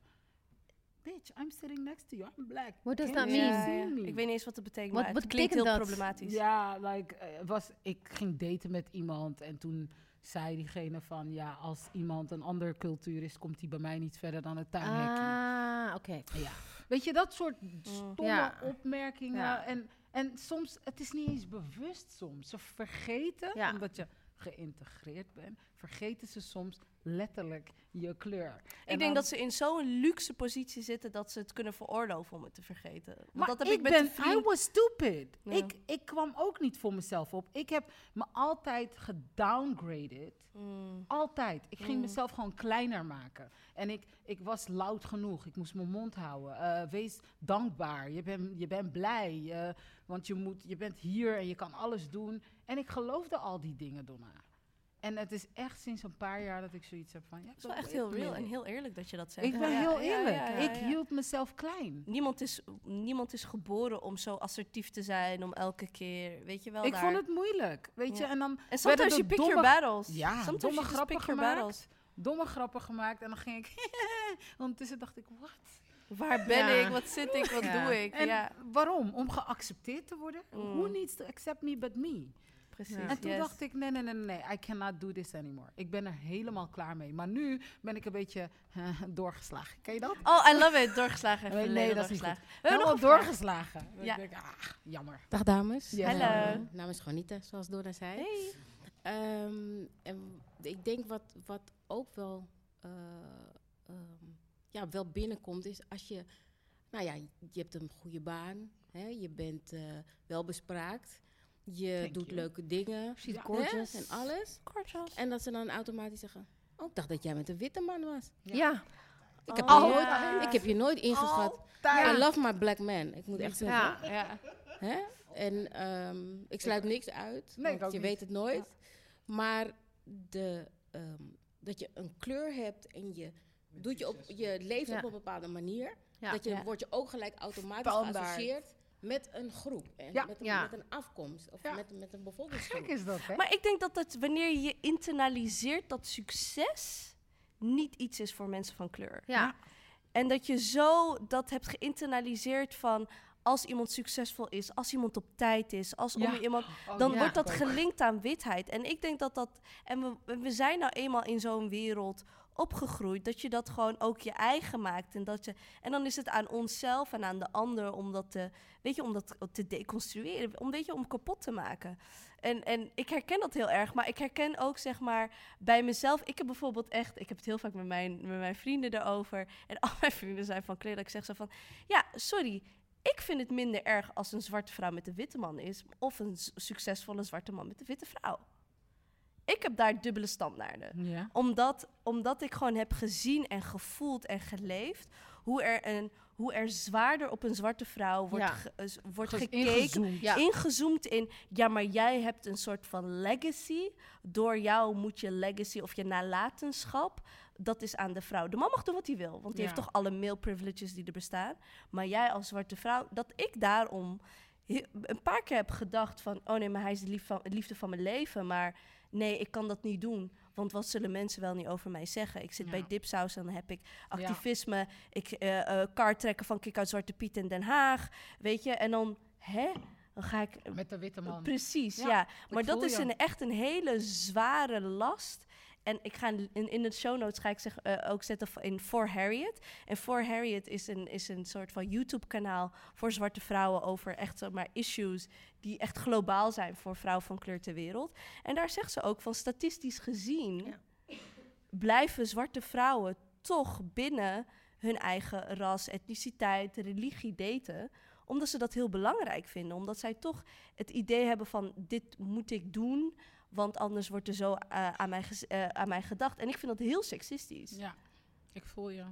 Bitch, I'm sitting next to you. I'm black. What does Can't that mean? me? Ik weet niet eens wat het betekent, Wat- maar het klinkt heel problematisch. Ja, like, eh, was, ik ging daten met iemand en toen zei diegene van... Ja, als iemand een andere cultuur is, komt hij bij mij niet verder dan het tuinhekje. Ah, oké. Ja. Weet je, dat soort stomme Ja. opmerkingen. Ja. En, en soms, het is niet eens bewust soms. Ze vergeten, Ja. omdat je geïntegreerd bent, vergeten ze soms letterlijk je kleur. Ik denk dat ze in zo'n luxe positie zitten dat ze het kunnen veroorloven om het te vergeten. Want Maar dat heb ik, ik, met ben, vriend. I was stupid. Ja. Ik, ik kwam ook niet voor mezelf op. Ik heb me altijd gedowngraded. Mm. Altijd. Ik ging Mm. mezelf gewoon kleiner maken. En ik, ik was luid genoeg. Ik moest mijn mond houden. Eh, wees dankbaar. Je bent je bent blij. want je, moet, je bent hier en je kan alles doen. En ik geloofde al die dingen, Donna. En het is echt sinds een paar jaar dat ik zoiets heb van... Ja, Het is wel echt heel real en heel eerlijk dat je dat zegt. Ik ben Ja, heel eerlijk. ja, ja, ik hield mezelf klein. Niemand is, niemand is geboren om zo assertief te zijn, om elke keer, weet je wel. Ik daar- vond het moeilijk, weet je. En dan En er you pick your battles. Ja, Sometimes domme just grappen gemaakt. battles. Domme grappen gemaakt. En dan ging ik... Ondertussen dacht ik, wat? Waar ben Ja. ik? Wat zit ik? Wat Ja. doe ik? En ja, waarom? Om geaccepteerd te worden? Mm. Who needs to accept me but me? Precies. En toen yes. dacht ik, nee, nee, nee, nee, I cannot do this anymore. Ik ben er helemaal klaar mee. Maar nu ben ik een beetje doorgeslagen. Ken je dat? Oh, I love it. Doorgeslagen. Nee, dat is niet. We hebben Helemaal nog doorgeslagen. Ja. ik, ah, jammer. Dag dames. Yes. Hallo. Eh, naam is Juanita, zoals Dora zei. Hey. Ehm, en ik denk wat, wat ook wel, eh, ehm, ja, wel binnenkomt is als je, nou ja, je hebt een goede baan, hè, je bent eh welbespraakt, je Thank doet you. leuke dingen She's Ja. gorgeous. en alles. Gorgeous. En dat ze dan automatisch zeggen, oh, ik dacht dat jij met een witte man was. Ja. Ik heb, Oh, je, nooit, ja. ik heb je nooit ingeschat. I love my black man. Ik moet echt zeggen. Ja. Ja. Hè? En ehm, ik sluit niks uit, Nee, want je niet. weet het nooit. Maar de, ehm, dat je een kleur hebt en je, doet je, op, je leeft Ja. op een bepaalde manier, Ja. dat je, Ja. word je ook gelijk automatisch Standaard. geassocieerd met een groep. En Ja. met, een, Ja. met een afkomst of Ja. met, met een Gek bevolkingsgroep. is dat, hè? Maar ik denk dat het, wanneer je je internaliseert dat succes niet iets is voor mensen van kleur. Ja. En dat je zo dat hebt geïnternaliseerd van als iemand succesvol is, als iemand op tijd is, als Ja. om iemand, Oh, dan ja. wordt dat gelinkt aan witheid. En ik denk dat dat, en we, we zijn nou eenmaal in zo'n wereld opgegroeid, dat je dat gewoon ook je eigen maakt. En, dat je, en dan is het aan onszelf en aan de ander om dat te, weet je, om dat te deconstrueren, om, weet je, om kapot te maken. En, en ik herken dat heel erg, maar ik herken ook zeg maar bij mezelf. Ik heb bijvoorbeeld echt, ik heb het heel vaak met mijn, met mijn vrienden erover. En al mijn vrienden zijn van kleur. Dat ik zeg zo van, ja, sorry. Ik vind het minder erg als een zwarte vrouw met een witte man is. Of een succesvolle zwarte man met een witte vrouw. Ik heb daar dubbele standaarden Ja. omdat, omdat ik gewoon heb gezien en gevoeld en geleefd hoe er, een, hoe er zwaarder op een zwarte vrouw wordt, Ja. ge- eh, wordt gekeken. ingezoomd. Ja. Ingezoomd in, ja, maar jij hebt een soort van legacy. Door jou moet je legacy of je nalatenschap, dat is aan de vrouw. De man mag doen wat hij wil, want die heeft toch alle male privileges die er bestaan. Maar jij als zwarte vrouw, dat ik daarom een paar keer heb gedacht van... oh nee, maar hij is de lief van, liefde van mijn leven, maar nee, ik kan dat niet doen. Want wat zullen mensen wel niet over mij zeggen? Ik zit Ja. bij Dipsaus en dan heb ik activisme. Ik eh eh kaart trekken van Kik uit Zwarte Piet in Den Haag. Weet je, en dan, hè? Dan ga ik... Met de witte man. Precies, Ja, ja. Maar dat is een, echt een hele zware last. En ik ga in, in de show notes ga ik zeg, eh, ook zetten in For Harriet. En For Harriet is een, is een soort van YouTube-kanaal voor zwarte vrouwen over echt maar issues die echt globaal zijn voor vrouwen van kleur ter wereld. En daar zegt ze ook van statistisch gezien blijven zwarte vrouwen toch binnen hun eigen ras, etniciteit, religie daten omdat ze dat heel belangrijk vinden. Omdat zij toch het idee hebben van dit moet ik doen, want anders wordt er zo eh, aan, mij eh, aan mij gedacht. En ik vind dat heel seksistisch. Ja, ik voel je.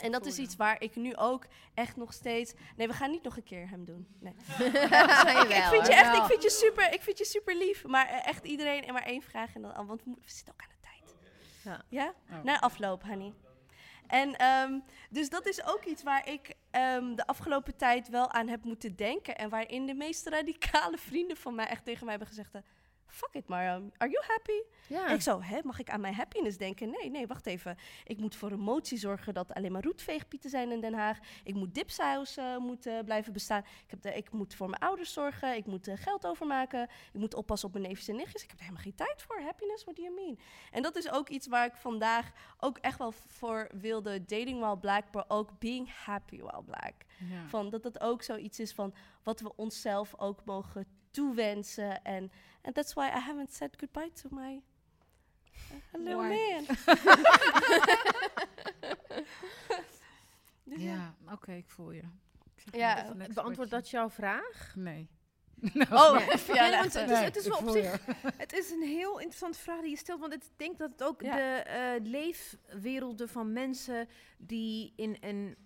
En dat is iets waar ik nu ook echt nog steeds. Nee, we gaan niet nog een keer hem doen. Nee. Jawel, ik, vind je echt, ik vind je super, ik vind je super lief. Maar eh, echt iedereen en maar één vraag en dan, want we, moeten- we zitten ook aan de tijd. Ja. Ja? Oh. Na afloop, honey. En ehm, dus dat is ook iets waar ik ehm, de afgelopen tijd wel aan heb moeten denken. En waarin de meest radicale vrienden van mij echt tegen mij hebben gezegd... Fuck it, Mariam. Are you happy? Ja. En ik zo, hè, mag ik aan mijn happiness denken? Nee, nee, wacht even. Ik moet voor een motie zorgen dat alleen maar roetveegpieten zijn in Den Haag. Ik moet dipsaus eh, moet, eh, blijven bestaan. Ik, heb de, ik moet voor mijn ouders zorgen. Ik moet eh, geld overmaken. Ik moet oppassen op mijn neefjes en nichtjes. Ik heb er helemaal geen tijd voor. Happiness, what do you mean? En dat is ook iets waar ik vandaag ook echt wel voor wilde. Dating while black, maar ook being happy while black. Ja. Van dat het ook zoiets is van wat we onszelf ook mogen toewensen. En and that's why I haven't said goodbye to my uh, hello man. Dus Ja, oké, ik voel je. Ik zeg Ja, Beantwoord dat jouw vraag? Nee. Oh, Nee. Ja, ja, want het is, het is wel op zich. Het is een heel interessante vraag die je stelt, want ik denk dat het ook Ja. de eh, leefwerelden van mensen die in een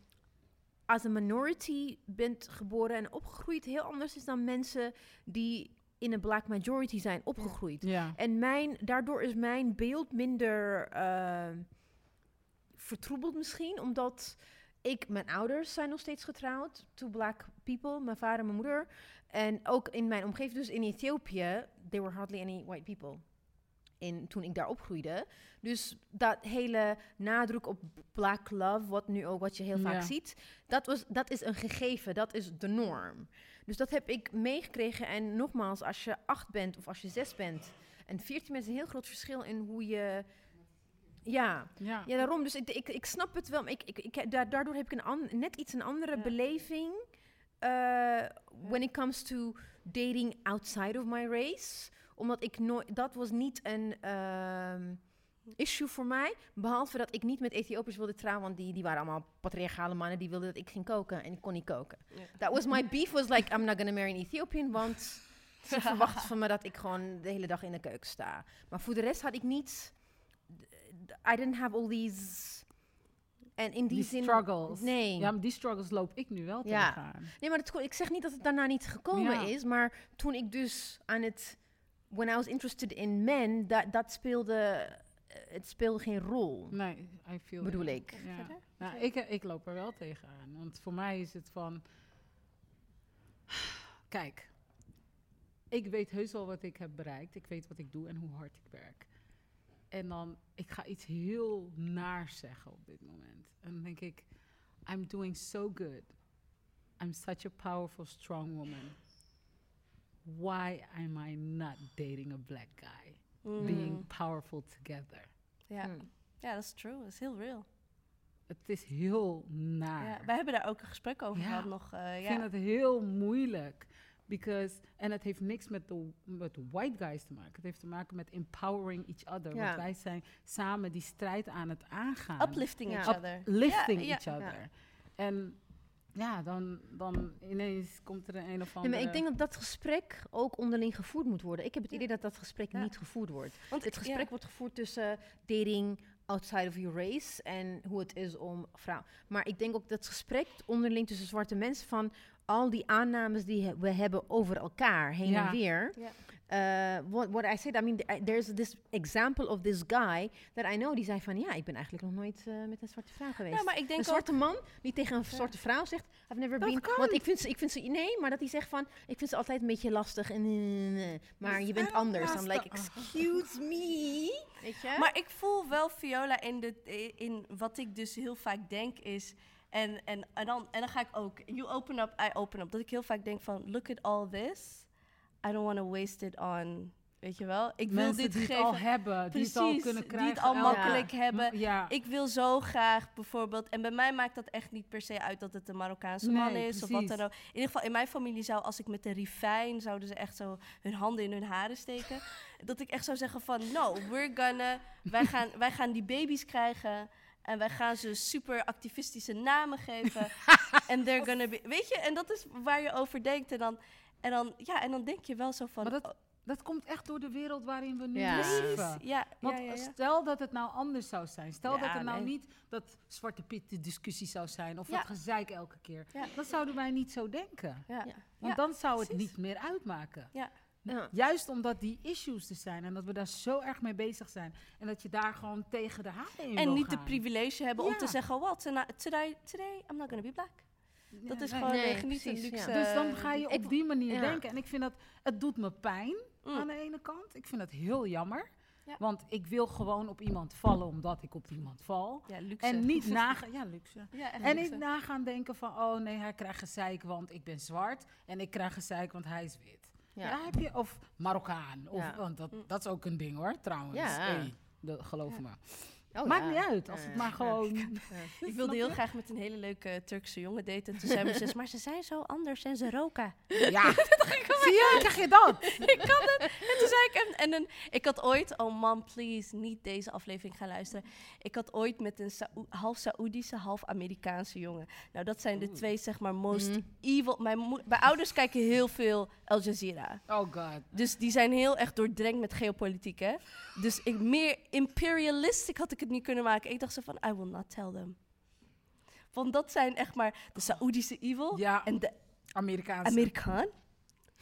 als een minority bent geboren en opgegroeid heel anders is dan mensen die in een black majority zijn opgegroeid. Ja. En mijn, daardoor is mijn beeld minder eh, vertroebeld misschien, omdat ik, mijn ouders zijn nog steeds getrouwd, two black people, mijn vader en mijn moeder. En ook in mijn omgeving, dus in Ethiopië, there were hardly any white people. In, toen ik daar opgroeide. Dus dat hele nadruk op black love, wat nu ook wat je heel vaak Ja. ziet, dat, was, dat is een gegeven, dat is de norm. Dus dat heb ik meegekregen. En nogmaals, als je acht bent of als je zes bent en veertien bent, is een heel groot verschil in hoe je. Ja, Ja. ja daarom. Dus ik, ik, ik snap het wel. maar Ik, ik, ik, da- daardoor heb ik een an- net iets een andere Ja. beleving. eh, when it comes to dating outside of my race. Omdat ik nooit. Dat was niet een. ehm, issue voor mij. Behalve dat ik niet met Ethiopiërs wilde trouwen, want die, die waren allemaal patriarchale mannen die wilden dat ik ging koken en ik kon niet koken. That was my beef, was like, I'm not gonna marry an Ethiopian, want ze verwachten van me dat ik gewoon de hele dag in de keuken sta. Maar voor de rest had ik niet, I didn't have all these, en in die, Die zin, struggles. nee. Ja, maar die struggles loop ik nu wel Ja. tegenaan. Nee, maar het, ik zeg niet dat het daarna niet gekomen Ja. is, maar toen ik dus aan het, when I was interested in men, dat, dat speelde, eh, het speelde geen rol, Nee, I feel bedoel it. ik. Ja. Nou, ik, ik loop er wel tegenaan. Want voor mij is het van... Kijk, ik weet heus wel wat ik heb bereikt. Ik weet wat ik doe en hoe hard ik werk. En dan, ik ga iets heel naars zeggen op dit moment. En dan denk ik, I'm doing so good. I'm such a powerful, strong woman. Why am I not dating a black guy? Mm. Being powerful together. Ja. Mm. ja, dat is true. Dat is heel real. Het is heel naar. Ja, wij hebben daar ook een gesprek over Ja. gehad nog. eh, Ik ja. vind het heel moeilijk. Because, en het heeft niks met de met white guys te maken. Het heeft te maken met empowering each other. Ja. Want wij zijn samen die strijd aan het aangaan. Uplifting Ja. each other. Lifting Ja, ja. each other. En ja, dan, dan ineens komt er een, of Nee, andere... maar ik denk dat dat gesprek ook onderling gevoerd moet worden. Ik heb het idee dat dat gesprek Ja. niet gevoerd wordt. Want Het ja. gesprek wordt gevoerd tussen dating outside of your race en hoe het is om vrouw. Maar ik denk ook dat het gesprek onderling tussen zwarte mensen van al die aannames die we hebben over elkaar heen Ja. en weer. Uh, what, what I said, I mean, th- there's this example of this guy that I know, die zei van, ja, ik ben eigenlijk nog nooit eh, met een zwarte vrouw geweest. Ja, maar ik denk een zwarte man die tegen een zwarte vrouw zegt, I've never Dat been... kan. Want ik vind, ze, ik vind ze, nee, maar dat hij zegt van, ik vind ze altijd een beetje lastig en, eh, eh, maar je bent anders. I'm like, excuse me. Weet je? Maar ik voel wel Viola in, de, in wat ik dus heel vaak denk is... En, en, en, dan, en dan ga ik ook, you open up, I open up. Dat ik heel vaak denk van, look at all this. I don't want to waste it on, weet je wel? Ik wil dit die geven. het al hebben, die het al Precies, kunnen die krijgen. het al makkelijk hebben. Ja. Ik wil zo graag bijvoorbeeld, en bij mij maakt dat echt niet per se uit dat het een Marokkaanse man is of wat precies. dan ook. In ieder geval, in mijn familie zou, als ik met de rifijn, zouden ze echt zo hun handen in hun haren steken. dat ik echt zou zeggen van, no, we're gonna, wij gaan, wij gaan die baby's krijgen. En wij gaan ze super activistische namen geven. En they're gonna be, weet je, en dat is waar je over denkt. En dan, en dan, ja, en dan denk je wel zo van, Maar dat- oh, Dat komt echt door de wereld waarin we nu Ja. leven. ja, Want ja, ja, ja. stel dat het nou anders zou zijn. Stel Ja, dat er nou nee. niet dat zwarte piet de discussie zou zijn. Of Ja. dat gezeik elke keer. Ja. Dan zouden wij niet zo denken. Want Ja, dan zou het precies. niet meer uitmaken. Ja. Juist omdat die issues er zijn. En dat we daar zo erg mee bezig zijn. En dat je daar gewoon tegen de halen in En wil niet de privilege hebben om te zeggen, what, today, today I'm not gonna be black. Dat is gewoon Nee, echt niet een precies, ja. luxe. Dus dan ga je Ik- op die manier denken. En ik vind dat, het doet me pijn Mm. aan de ene kant. Ik vind dat heel jammer. Ja. Want ik wil gewoon op iemand vallen omdat ik op iemand val. Ja, luxe. En niet nagaan, ja luxe. Ja, En luxe. niet nagaan denken van, oh nee, hij krijgt gezeik want ik ben zwart. En ik krijg gezeik want hij is wit. Ja. Ja. heb je, of Marokkaan. Of, Ja. Want dat, Mm. dat is ook een ding hoor, trouwens. Ja. Hey, dat, geloof me. Oh, Maakt ja. niet uit, als het ja. maar gewoon... Ik wilde heel graag met een hele leuke Turkse jongen daten. En toen zei mijn zus, maar ze zijn zo anders en ze roken. Ja, zie je, krijg je dat? ik kan het. En toen zei ik, en, en een, ik had ooit, oh man, please, niet deze aflevering gaan luisteren. Ik had ooit met een Saoe- half Saoedische, half Amerikaanse jongen. Nou, dat zijn de twee, zeg maar, most Mhm. evil. Mijn, mijn ouders kijken heel veel Al Jazeera. Oh god. Dus die zijn heel erg doordrenkt met geopolitiek, hè. Dus ik, meer imperialistic had ik het niet kunnen maken. Ik dacht zo van, I will not tell them. Want dat zijn echt maar de Saoedische evil Ja, en de Amerikaanse. Amerikaan.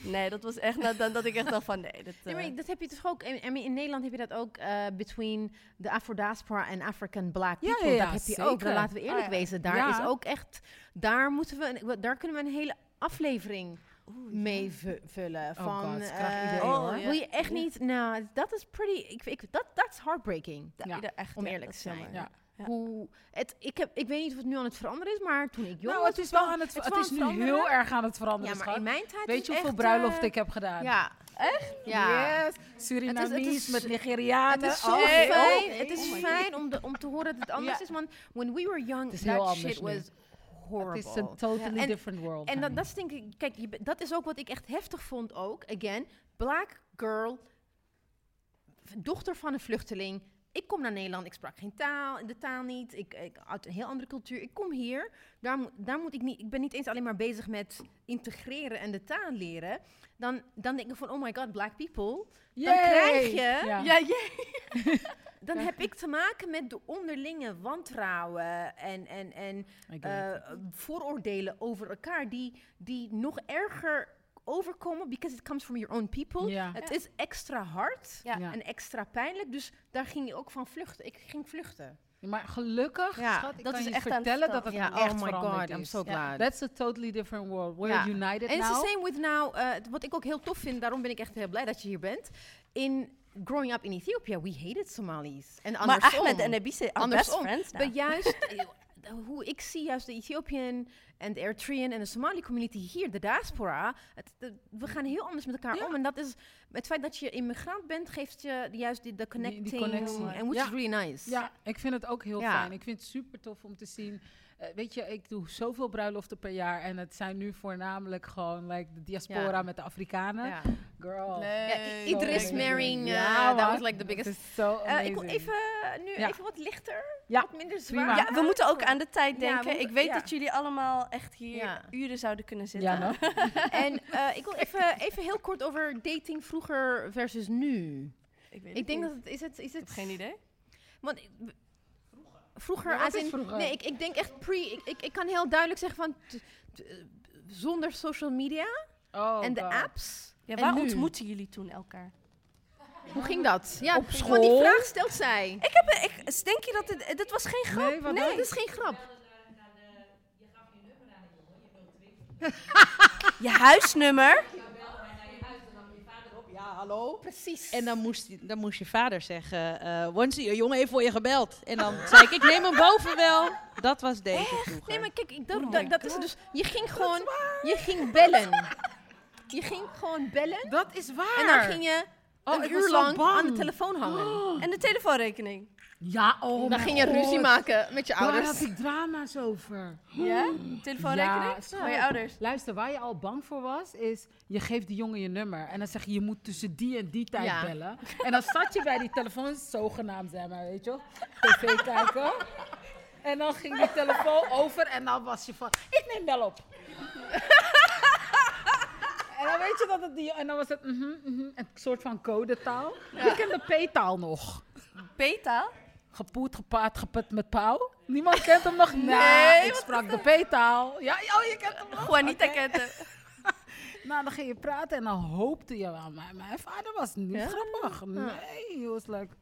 Nee, dat was echt nadat dat ik echt dacht van nee. Dat, Nee, eh, maar dat heb je toch ook. In, in Nederland heb je dat ook eh between the Afro diaspora en African black Ja, people. ja, ja, dat heb je ook. Dan laten we eerlijk Ah, ja. wezen. Daar Ja. is ook echt. Daar moeten we. Daar kunnen we een hele aflevering oeh, mee vullen. Oh Van. god, ik eh, oh, ja. Wil je echt niet. Nou, dat is pretty. Ik, ik, dat that's heartbreaking. ja, ieder- echt, om eerlijk te is zijn. Ja. Ja. Hoe, het, ik, heb, ik weet niet of het nu aan het veranderen is, maar toen ik jong Nou, was. het is wel aan het, het is nu veranderen. heel erg aan het veranderen, Ja, maar schat. in mijn tijd Weet is je hoeveel echt, bruiloften eh, ik heb gedaan? Ja. Echt? Ja. Yes, is- is- met Nigerianen. Het is zo Oh, fijn, oh, het is oh fijn om, de, om te horen dat het anders Ja. is. Want when we were young, is that shit nu. was horrible. Het is een totally En- different world. en dat, honey. dat is denk ik, kijk, je, dat is ook wat ik echt heftig vond ook. Again, black girl, dochter van een vluchteling. Ik kom naar Nederland, ik sprak geen taal, de taal niet. Ik, ik uit een heel andere cultuur. Ik kom hier, daar, daar moet ik niet, ik ben niet eens alleen maar bezig met integreren en de taal leren. Dan, dan denk ik van, oh my god, black people. Dan krijg je, Ja. ja, dan heb ik te maken met de onderlinge wantrouwen en, en, en eh, vooroordelen over elkaar die, die nog erger overkomen because it comes from your own people. Ja. Het is extra hard Ja. Ja. en extra pijnlijk, dus daar ging je ook van vluchten. Ik ging vluchten. Maar gelukkig, Ja, schat, ik dat kan is je echt vertellen dat het Ja, echt oh my veranderd God, I'm so glad. That's a totally different world. We're Ja. united En het is now. the same with now, eh, wat ik ook heel tof vind, daarom ben ik echt heel blij dat je hier bent. In growing up in Ethiopia, we hated Somalis. En Maar andersom. Ahmed en Ebise are best Andersom. friends now. Maar juist, hoe ik zie juist de Ethiopian en de Eritrean en de Somali community hier, de diaspora, het, de- we gaan heel anders met elkaar Ja. om. En dat is, het feit dat je immigrant bent, geeft je juist die, de connecting, connectie. en which Ja. is really nice. Ja, ik vind het ook heel Ja. fijn. Ik vind het super tof om te zien. Eh, weet je, ik doe zoveel bruiloften per jaar. En het zijn nu voornamelijk gewoon like, de diaspora Ja. met de Afrikanen. Ja. Girl. Idris marrying, Ja, uh, that was like the biggest... is zo Eh, ik wil even, nu Ja. even wat lichter, Ja, wat minder zwaar. Ja, we moeten ook aan de tijd denken. ik weet ja. dat jullie allemaal echt hier Ja. uren zouden kunnen zitten. Ja, no? En eh, ik wil even, even heel kort over dating vroeger versus nu. Ik weet Ik denk niet. dat het is het is Ik heb het geen idee. Want vroeger, als is in- vroeger? nee, ik, ik denk echt pre. Ik, ik, ik kan heel duidelijk zeggen van t- t- eh, zonder social media Oh, en de apps. Ja, En waar nu? ontmoeten jullie toen elkaar? Hoe ging dat? Ja, Op gewoon die school? vraag stelt zij. Ik heb, ik, denk je dat dit, dit was geen grap? Nee, wat nee, dat is geen grap. Je huisnummer? Ja, hallo? Precies. En dan moest, dan moest je vader zeggen, eh Wonsie, een jongen heeft voor je gebeld. En dan zei ik, ik neem hem boven wel. Dat was deze vroeger. nee, maar kijk, ik, dat, Oh dat, dat is dus. Je ging gewoon, je ging bellen. Je ging gewoon bellen Dat is waar. en dan ging je Oh, een uur lang bang. aan de telefoon hangen. En de telefoonrekening? Ja, oh dan ging je God. ruzie maken met je Daar ouders. had ik drama's over. Ja? Telefoonrekening? Ja, Van je ouders? Luister, waar je al bang voor was, is je geeft die jongen je nummer. En dan zeg je, je moet tussen die en die tijd Ja. bellen. En dan zat je bij die telefoon, zogenaamd zeg maar, weet je wel. TV kijken. En dan ging die telefoon over en dan was je van, ik neem wel op. en dan weet je dat het die, en dan was het mhm, mhm, een soort van codetaal. Ik ken de P-taal nog. Beta? Gepoet, gepaard, geput met pauw. Niemand kent hem nog? Nee, ik wat sprak de P-taal. Ja, oh, je kent hem nog? Juanita Oké. kent hem. Nou, dan ging je praten en dan hoopte je wel. Maar mijn vader was niet Ja? grappig. Nee, he was like...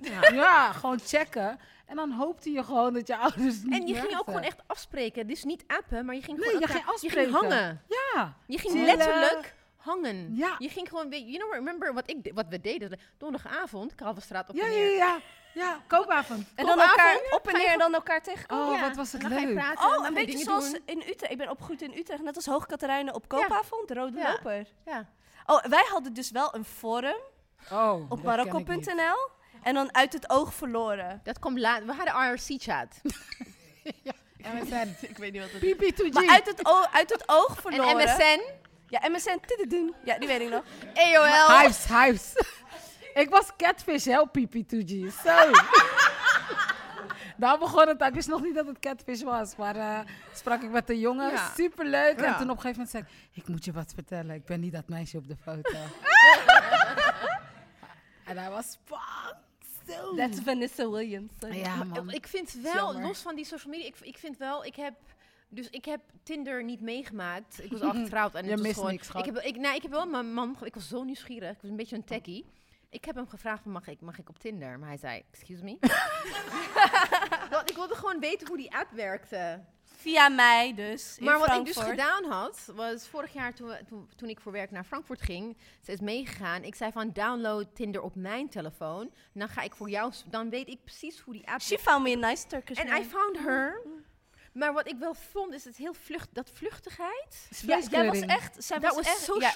Ja. Ja, gewoon checken. En dan hoopte je gewoon dat je ouders niet En je ging ook gewoon echt afspreken. Dus niet appen, maar je ging Nee, gewoon je elkaar- ging Je ging afspreken. hangen. Ja. Je ging Chillen. letterlijk hangen. Ja. Je ging gewoon, you know, remember wat, ik, wat we deden? Donderdagavond, Kalverstraat op Ja, en ja, neer. ja. Ja, koopavond. En dan elkaar op en neer en dan elkaar tegenkomen? Oh, Ja, wat was het en dan ga je leuk. praten, Oh, een je beetje zoals doen. in Utrecht. Ik ben opgegroeid in Utrecht, net als Hoogkaterijnen op koopavond, de Rode Ja. Loper. Ja. Oh, wij hadden dus wel een forum Oh, op. Marokko.nl en dan uit het oog verloren. Dat komt later. We hadden IRC-chat. En we zijn Ik weet niet wat het PP2G. Maar uit het, oog, uit het oog En verloren. MSN. Ja, MSN. tududoen. Ja, die weet ik nog. AOL. Hives, hives. ik was catfish, hè, op PP2G. Zo. Daar begon het. Ik wist nog niet dat het catfish was. Maar eh, sprak ik met de jongen. Ja. Superleuk. En Ja. toen op een gegeven moment zei ik... Ik moet je wat vertellen. Ik ben niet dat meisje op de foto. en hij was bang. Zo. That's Vanessa Williams. Ja, man. Ik vind is wel, jammer. los van die social media, ik, ik vind wel, ik heb Dus ik heb Tinder niet meegemaakt. Ik was al getrouwd. En het was mist gewoon, niks, schat. ik heb, ik, nee, ik heb wel mijn man... Ik was zo nieuwsgierig. Ik was een beetje een techie. Ik heb hem gevraagd, van, mag ik, mag ik op Tinder? Maar hij zei, excuse me? Want ik wilde gewoon weten hoe die app werkte. Via mij dus. in Maar wat ik dus gedaan had, was vorig jaar toen, we- toen, toen ik voor werk naar Frankfurt ging, ze is meegegaan. Ik zei van download Tinder op mijn telefoon. Dan ga ik voor jou, dan weet ik precies hoe die app She found me a nice Turkish En man. I found her. Maar wat ik wel vond, is het heel vlucht, dat vluchtigheid. Ja, jij was echt, zij Dat was, was echt, zo ja,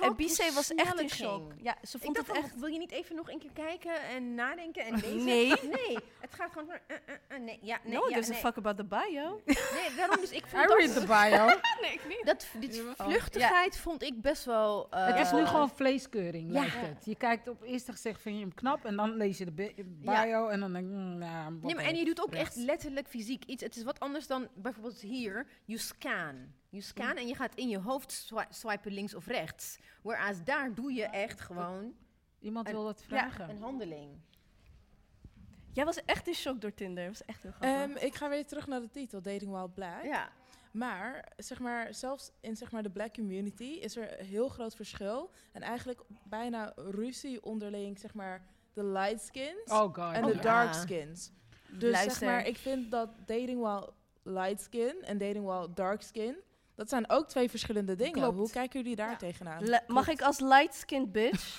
was echt in het shock. Ja, ze Ik vond dacht het van, echt... wil je niet even nog een keer kijken en nadenken en lezen? Nee. Nee, het gaat gewoon... uh, uh, uh, nee, ja, nee, no one ja, gives nee. a fuck about the bio. Nee, daarom dus ik I vond dat... read the bio. nee, ik niet. Dat, dit vluchtigheid vond ik best wel... eh, het is nu gewoon vleeskeuring, Ja. lijkt het. Je kijkt op eerste gezicht, vind je hem knap, en dan lees je de bi- bio Ja. en dan denk je, mm, ja, Nee, maar en je doet ook echt letterlijk fysiek iets. Het is wat anders dan bijvoorbeeld hier. You scan. You scan en je gaat in je hoofd swi- swipen links of rechts. Whereas daar doe je echt gewoon Iemand een- wil wat ja, vragen. een handeling. Jij was echt in shock door Tinder. Dat was echt heel grappig. Ehm, ik ga weer terug naar de titel, Dating While Black. Ja. Maar, zeg maar, zelfs in zeg maar, de black community is er een heel groot verschil. En eigenlijk bijna ruzie onderling, zeg maar, de light skins Oh en Oh, de ja. dark skins. Dus zeg maar, ik vind dat dating while light skin en dating while dark skin, dat zijn ook twee verschillende dingen. Klopt. Hoe kijken jullie daar tegenaan? Le- mag ik als light-skinned bitch...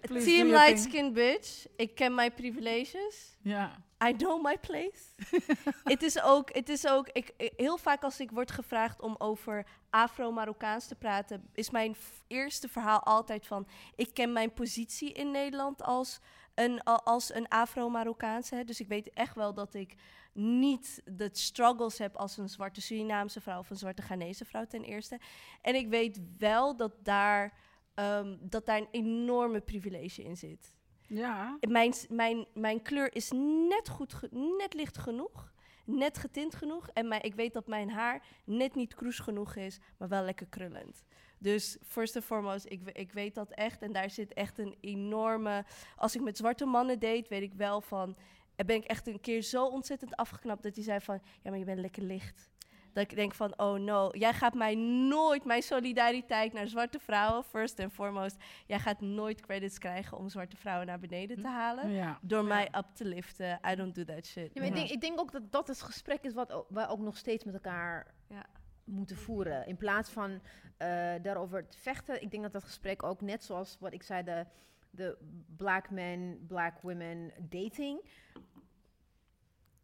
Please Team thing. light-skinned bitch. Ik ken mijn privileges. Ja. I know my place. Het is ook, het is ook ik, heel vaak als ik word gevraagd om over Afro-Marokkaans te praten, is mijn eerste verhaal altijd van: ik ken mijn positie in Nederland als een, als een Afro-Marokkaanse. Dus ik weet echt wel dat ik niet de struggles heb als een zwarte Surinaamse vrouw of een zwarte Ghanese vrouw ten eerste. En ik weet wel dat daar, ehm, dat daar een enorme privilege in zit Ja. mijn, mijn, mijn kleur is net goed, net licht genoeg. Net getint genoeg. En mijn, ik weet dat mijn haar net niet kroes genoeg is, maar wel lekker krullend. Dus first and foremost, ik, ik weet dat echt. En daar zit echt een enorme... Als ik met zwarte mannen date, weet ik wel van... En ben ik echt een keer zo ontzettend afgeknapt dat hij zei van... Ja, maar je bent lekker licht. Dat ik denk van, oh no, jij gaat mij nooit mijn solidariteit naar zwarte vrouwen, first and foremost. Jij gaat nooit credits krijgen om zwarte vrouwen naar beneden te halen. Ja. Door mij up te liften. I don't do that shit. Ja, maar ik, denk, ik denk ook dat dat het gesprek is wat wij ook nog steeds met elkaar Ja. Moeten voeren. In plaats van eh, daarover te vechten. Ik denk dat dat gesprek ook net zoals wat ik zei, de, de black men, black women dating.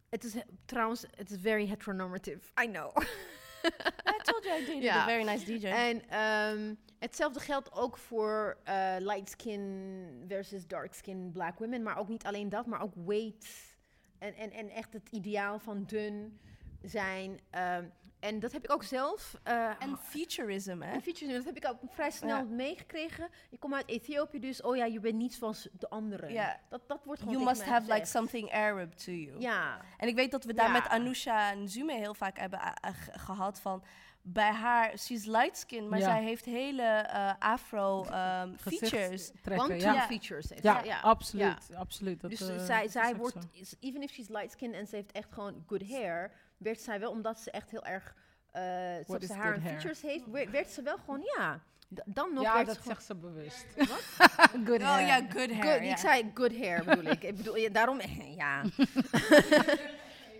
Het is trouwens, het is very heteronormative. I know. I told you I dated Ja. a very nice DJ. En ehm, hetzelfde geldt ook voor eh, light skin versus dark skin black women. Maar ook niet alleen dat, maar ook weight. En, en, en echt het ideaal van dun zijn. ehm, en dat heb ik ook zelf. eh, En futurism, hè? en features, dat heb ik ook vrij snel Ja. meegekregen. Je komt uit Ethiopië, dus oh ja, je bent niet zoals de anderen. Ja. Dat, dat wordt gewoon You must have like something Arab to you. Ja. En ik weet dat we daar Ja. met Anousha en Zume heel vaak hebben a- ge- gehad van... Bij haar, she's light skin, maar Ja. zij heeft hele eh, afro ehm, features. Trekken, One, ja. two Ja. features. heeft Ja, absoluut. absoluut. Dat, Dus eh, zij, zij wordt, even if she's light skin en ze heeft echt gewoon good hair, werd zij wel, omdat ze echt heel erg, eh zoals ze haar good features heeft, werd, ze wel gewoon, ja. Dan nog Ja, werd dat ze gewoon, zegt ze bewust. good Oh hair. ja, good hair. Good, ja. Ik zei good hair bedoel ik. Ik bedoel, ja, daarom, ja.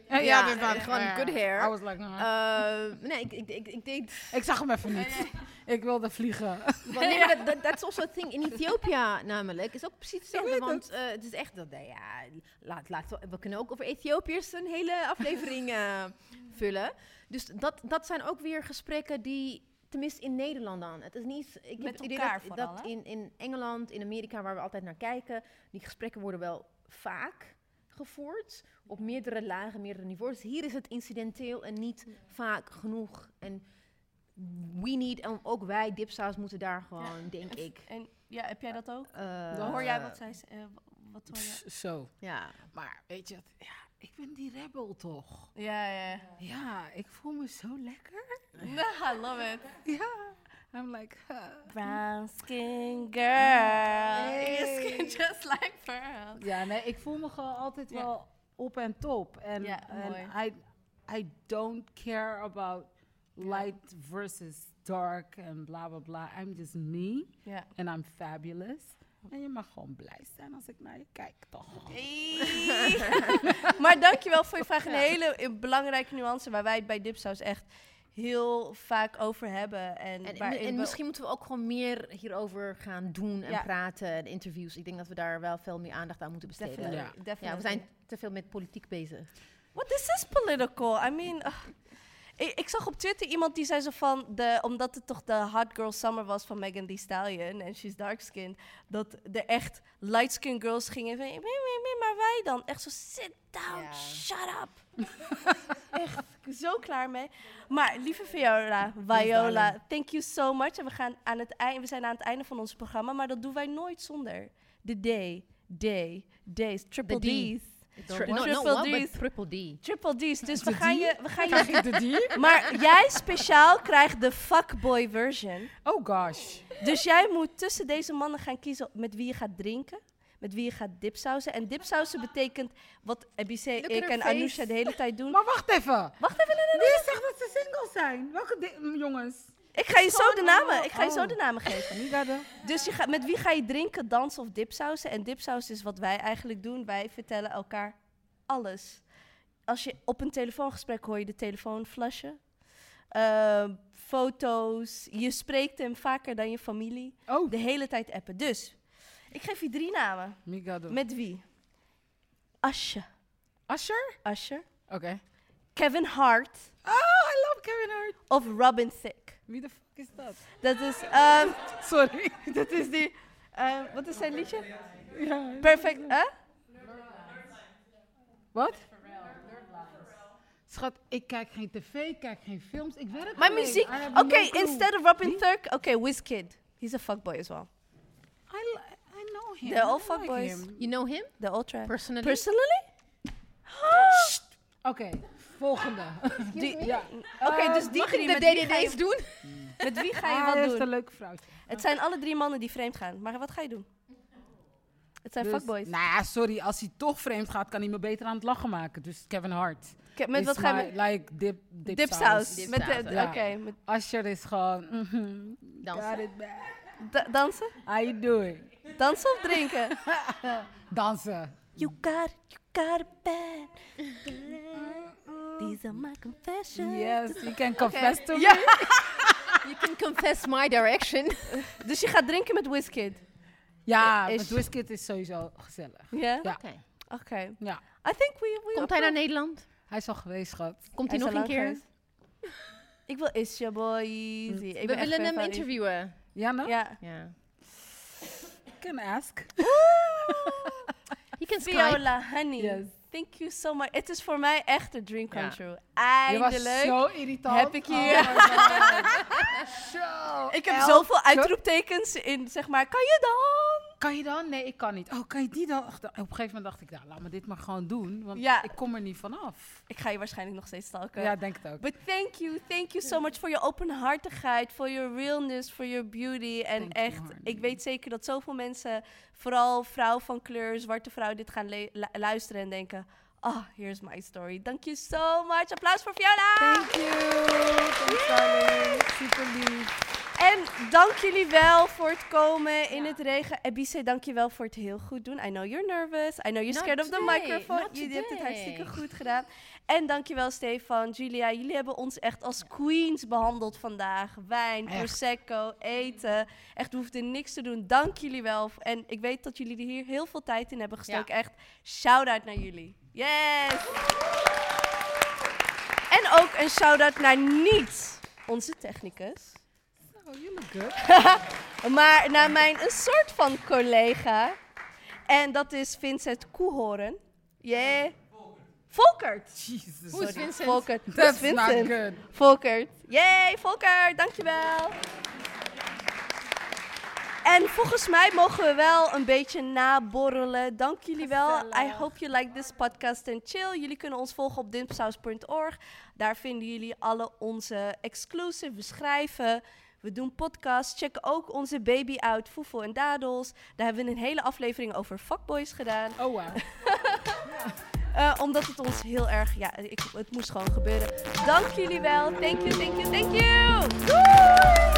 Ja, Ja, dit was- gewoon ja. good hair. I was like, uh, Eh, nee, ik, ik, ik, ik deed... ik zag hem even niet. Ik wilde vliegen. Want nee, maar dat- is also a thing in Ethiopië namelijk. Is ook precies hetzelfde, want eh, het is echt dat, eh, ja, laat, laat, we- kunnen ook over Ethiopiërs een hele aflevering eh, vullen. Dus dat, dat zijn ook weer gesprekken die, tenminste in Nederland dan. Het is niet, ik Met heb het idee elkaar dat, vooral, dat in, in Engeland, in Amerika, waar we altijd naar kijken, die gesprekken worden wel vaak gevoerd. Op meerdere lagen, meerdere niveaus. Hier is het incidenteel en niet vaak genoeg. En we need, en ook wij, dipsaus, moeten daar gewoon, denk ik. En ja, heb jij dat ook? eh, hoor jij wat zij eh, wat hoor jij? Pss, Zo. Ja. Maar weet je, ja, ik ben die rebel toch? Ja, ja. Ja, ik voel me zo lekker. I love it. Ja. I'm like, Brown skin girl. Hey. Your skin just like pearl. ja, nee, ik voel me gewoon altijd wel op en top. En, mooi. I, I don't care about light versus dark and bla bla bla. I'm just me. And I'm fabulous. En je mag gewoon blij zijn als ik naar je kijk, toch? maar dankjewel voor je vraag. Een hele belangrijke nuance waar wij het bij Dipsaus echt heel vaak over hebben. En, En, waarin en we- misschien moeten we ook gewoon meer hierover gaan doen en Ja. praten. En interviews. Ik denk dat we daar wel veel meer aandacht aan moeten besteden. Definitely, Ja, definitely. we zijn te veel met politiek bezig. What this is political? I mean, ik, ik zag op Twitter iemand die zei zo van, de, omdat het toch de Hot Girl Summer was van Megan Thee Stallion en she's dark skinned, dat er echt light skinned girls gingen van, "Meh, meh, meh, maar wij dan? Echt zo, sit down, shut up. echt, zo klaar mee. Maar lieve Viola, Viola, thank you so much. En we, gaan aan het eind, we zijn aan het einde van ons programma, maar dat doen wij nooit zonder. De day, day, days, triple D. D's. Tri- no, triple D's. triple D. Triple D's. Dus we gaan D? je... We gaan je de D? maar jij speciaal krijgt de fuckboy version. Oh gosh. Dus jij moet tussen deze mannen gaan kiezen met wie je gaat drinken. Met wie je gaat dipsausen. En dipsausen betekent wat Ebice, at ik en face. Anousha de hele tijd doen. Maar wacht even. Wacht even, nee, nee, Wie zegt dat ze single zijn? Welke mm, jongens? Ik ga je zo de namen, ik ga je zo oh. de namen geven. Dus je gaat, met wie ga je drinken, dansen of dipsausen? En dipsaus is wat wij eigenlijk doen. Wij vertellen elkaar alles. Als je op een telefoongesprek hoor je de telefoon flashen. Ehm, foto's. Je spreekt hem vaker dan je familie. Oh. De hele tijd appen. Dus, ik geef je drie namen. Migado. Met wie? Asje. Usher? Usher. Oké. Kevin Hart. Oh, I love Kevin Hart. Of Robin Thicke. Wie de fuck is dat? Dat is... ehm, Sorry. dat is die... eh, wat is zijn liedje? Ja. Perfect, hè? Wat? Schat, ik kijk geen tv, ik kijk geen films, ik werk Maar alleen. muziek... I have Oké, no clue. instead of Robin Thicke... Oké, Wizkid. He's a fuckboy as well. I, li- him. They're all like fuckboys. You know him? The ultra. Personally? Personally? Oké, volgende. Die- ja. Oké, Eh, dus die mag drie, ik de je- DDD's doen? Met wie ga je Ah, wat hij heeft doen? een leuke vrouw. Het zijn alle drie mannen die vreemd gaan. Maar wat ga je doen? Het zijn Dus- fuckboys. Nou ja, sorry, als hij toch vreemd gaat, kan hij me beter aan het lachen maken. Dus Kevin Hart. Ke- met Is wat ga je Like dip, dip saus. Met de- Ja. oké, met- Usher is gewoon... mhm, Dansen. Da- dansen? How you doing? Dansen of drinken? Dansen. You got it, you got it bad. These are my confessions. Yes, you can confess to me. You can confess my direction. Dus je gaat drinken met Wizkid? Ja, Is- met Wizkid is sowieso gezellig. Ja? Ja. Oké. Oké. Ja. I think we... we Komt hij naar Nederland? Hij is al geweest, schat. Komt hij Hij nog een keer? geweest. Ik wil Isja Boy We willen hem interviewen. Ja, nou? Ja. Ja. Can ask. He can Skype. Viola, honey. Yes. Thank you so much. Het is voor mij echt een dream come Ja. true. Je was Eindelijk zo irritant. heb ik Oh hier... Zo. ik heb zoveel uitroeptekens in, zeg maar, kan je dan? Kan je dan? Nee, ik kan niet. Oh, kan je die dan? Ach, Op een gegeven moment dacht ik, nou, laat me dit maar gewoon doen. Want Ja. ik kom er niet vanaf. Ik ga je waarschijnlijk nog steeds stalken. Ja, denk het ook. But thank you, thank you so much for your openhartigheid, for your realness, for your beauty. En Thank you, echt, ik weet zeker dat zoveel mensen, vooral vrouw van kleur, zwarte vrouw, dit gaan le- lu- luisteren en denken... Oh, here's my story. Thank you so much. Applaus voor Fiona! Thank you. Thanks, darling. Super lief. En dank jullie wel voor het komen in het regen. Ebice, dank je wel voor het heel goed doen. I know you're nervous. I know you're Not scared of the microphone. Jullie hebt het hartstikke goed gedaan. En dankjewel Stefan, Julia. Jullie hebben ons echt als queens behandeld vandaag. Wijn, Echt. prosecco, eten. Echt, we hoefden niks te doen. Dank jullie wel. En ik weet dat jullie er hier heel veel tijd in hebben gestoken. Echt, shout-out naar jullie. Yes! En ook een shout-out naar niet onze technicus. Oh, you look good. maar naar mijn een soort van collega. En dat is Vincent Koehoorn. Yeah. Volkert. Jesus. Hoe is Vincent? Volkert. That's Dat is not Vincent. good. Volkert. Yay, Volkert. Dankjewel. En volgens mij mogen we wel een beetje naborrelen. Dank jullie wel. I hope you like this podcast and chill. Jullie kunnen ons volgen op dimpsaus.org. Daar vinden jullie alle onze exclusive. We schrijven, we doen podcasts. Check ook onze baby out, Foefo en Dadels. Daar hebben we een hele aflevering over fuckboys gedaan. Oh, wow. Eh, omdat het ons heel erg, ja, ik, het moest gewoon gebeuren. Dank jullie wel. Thank you, thank you, thank you. Doei!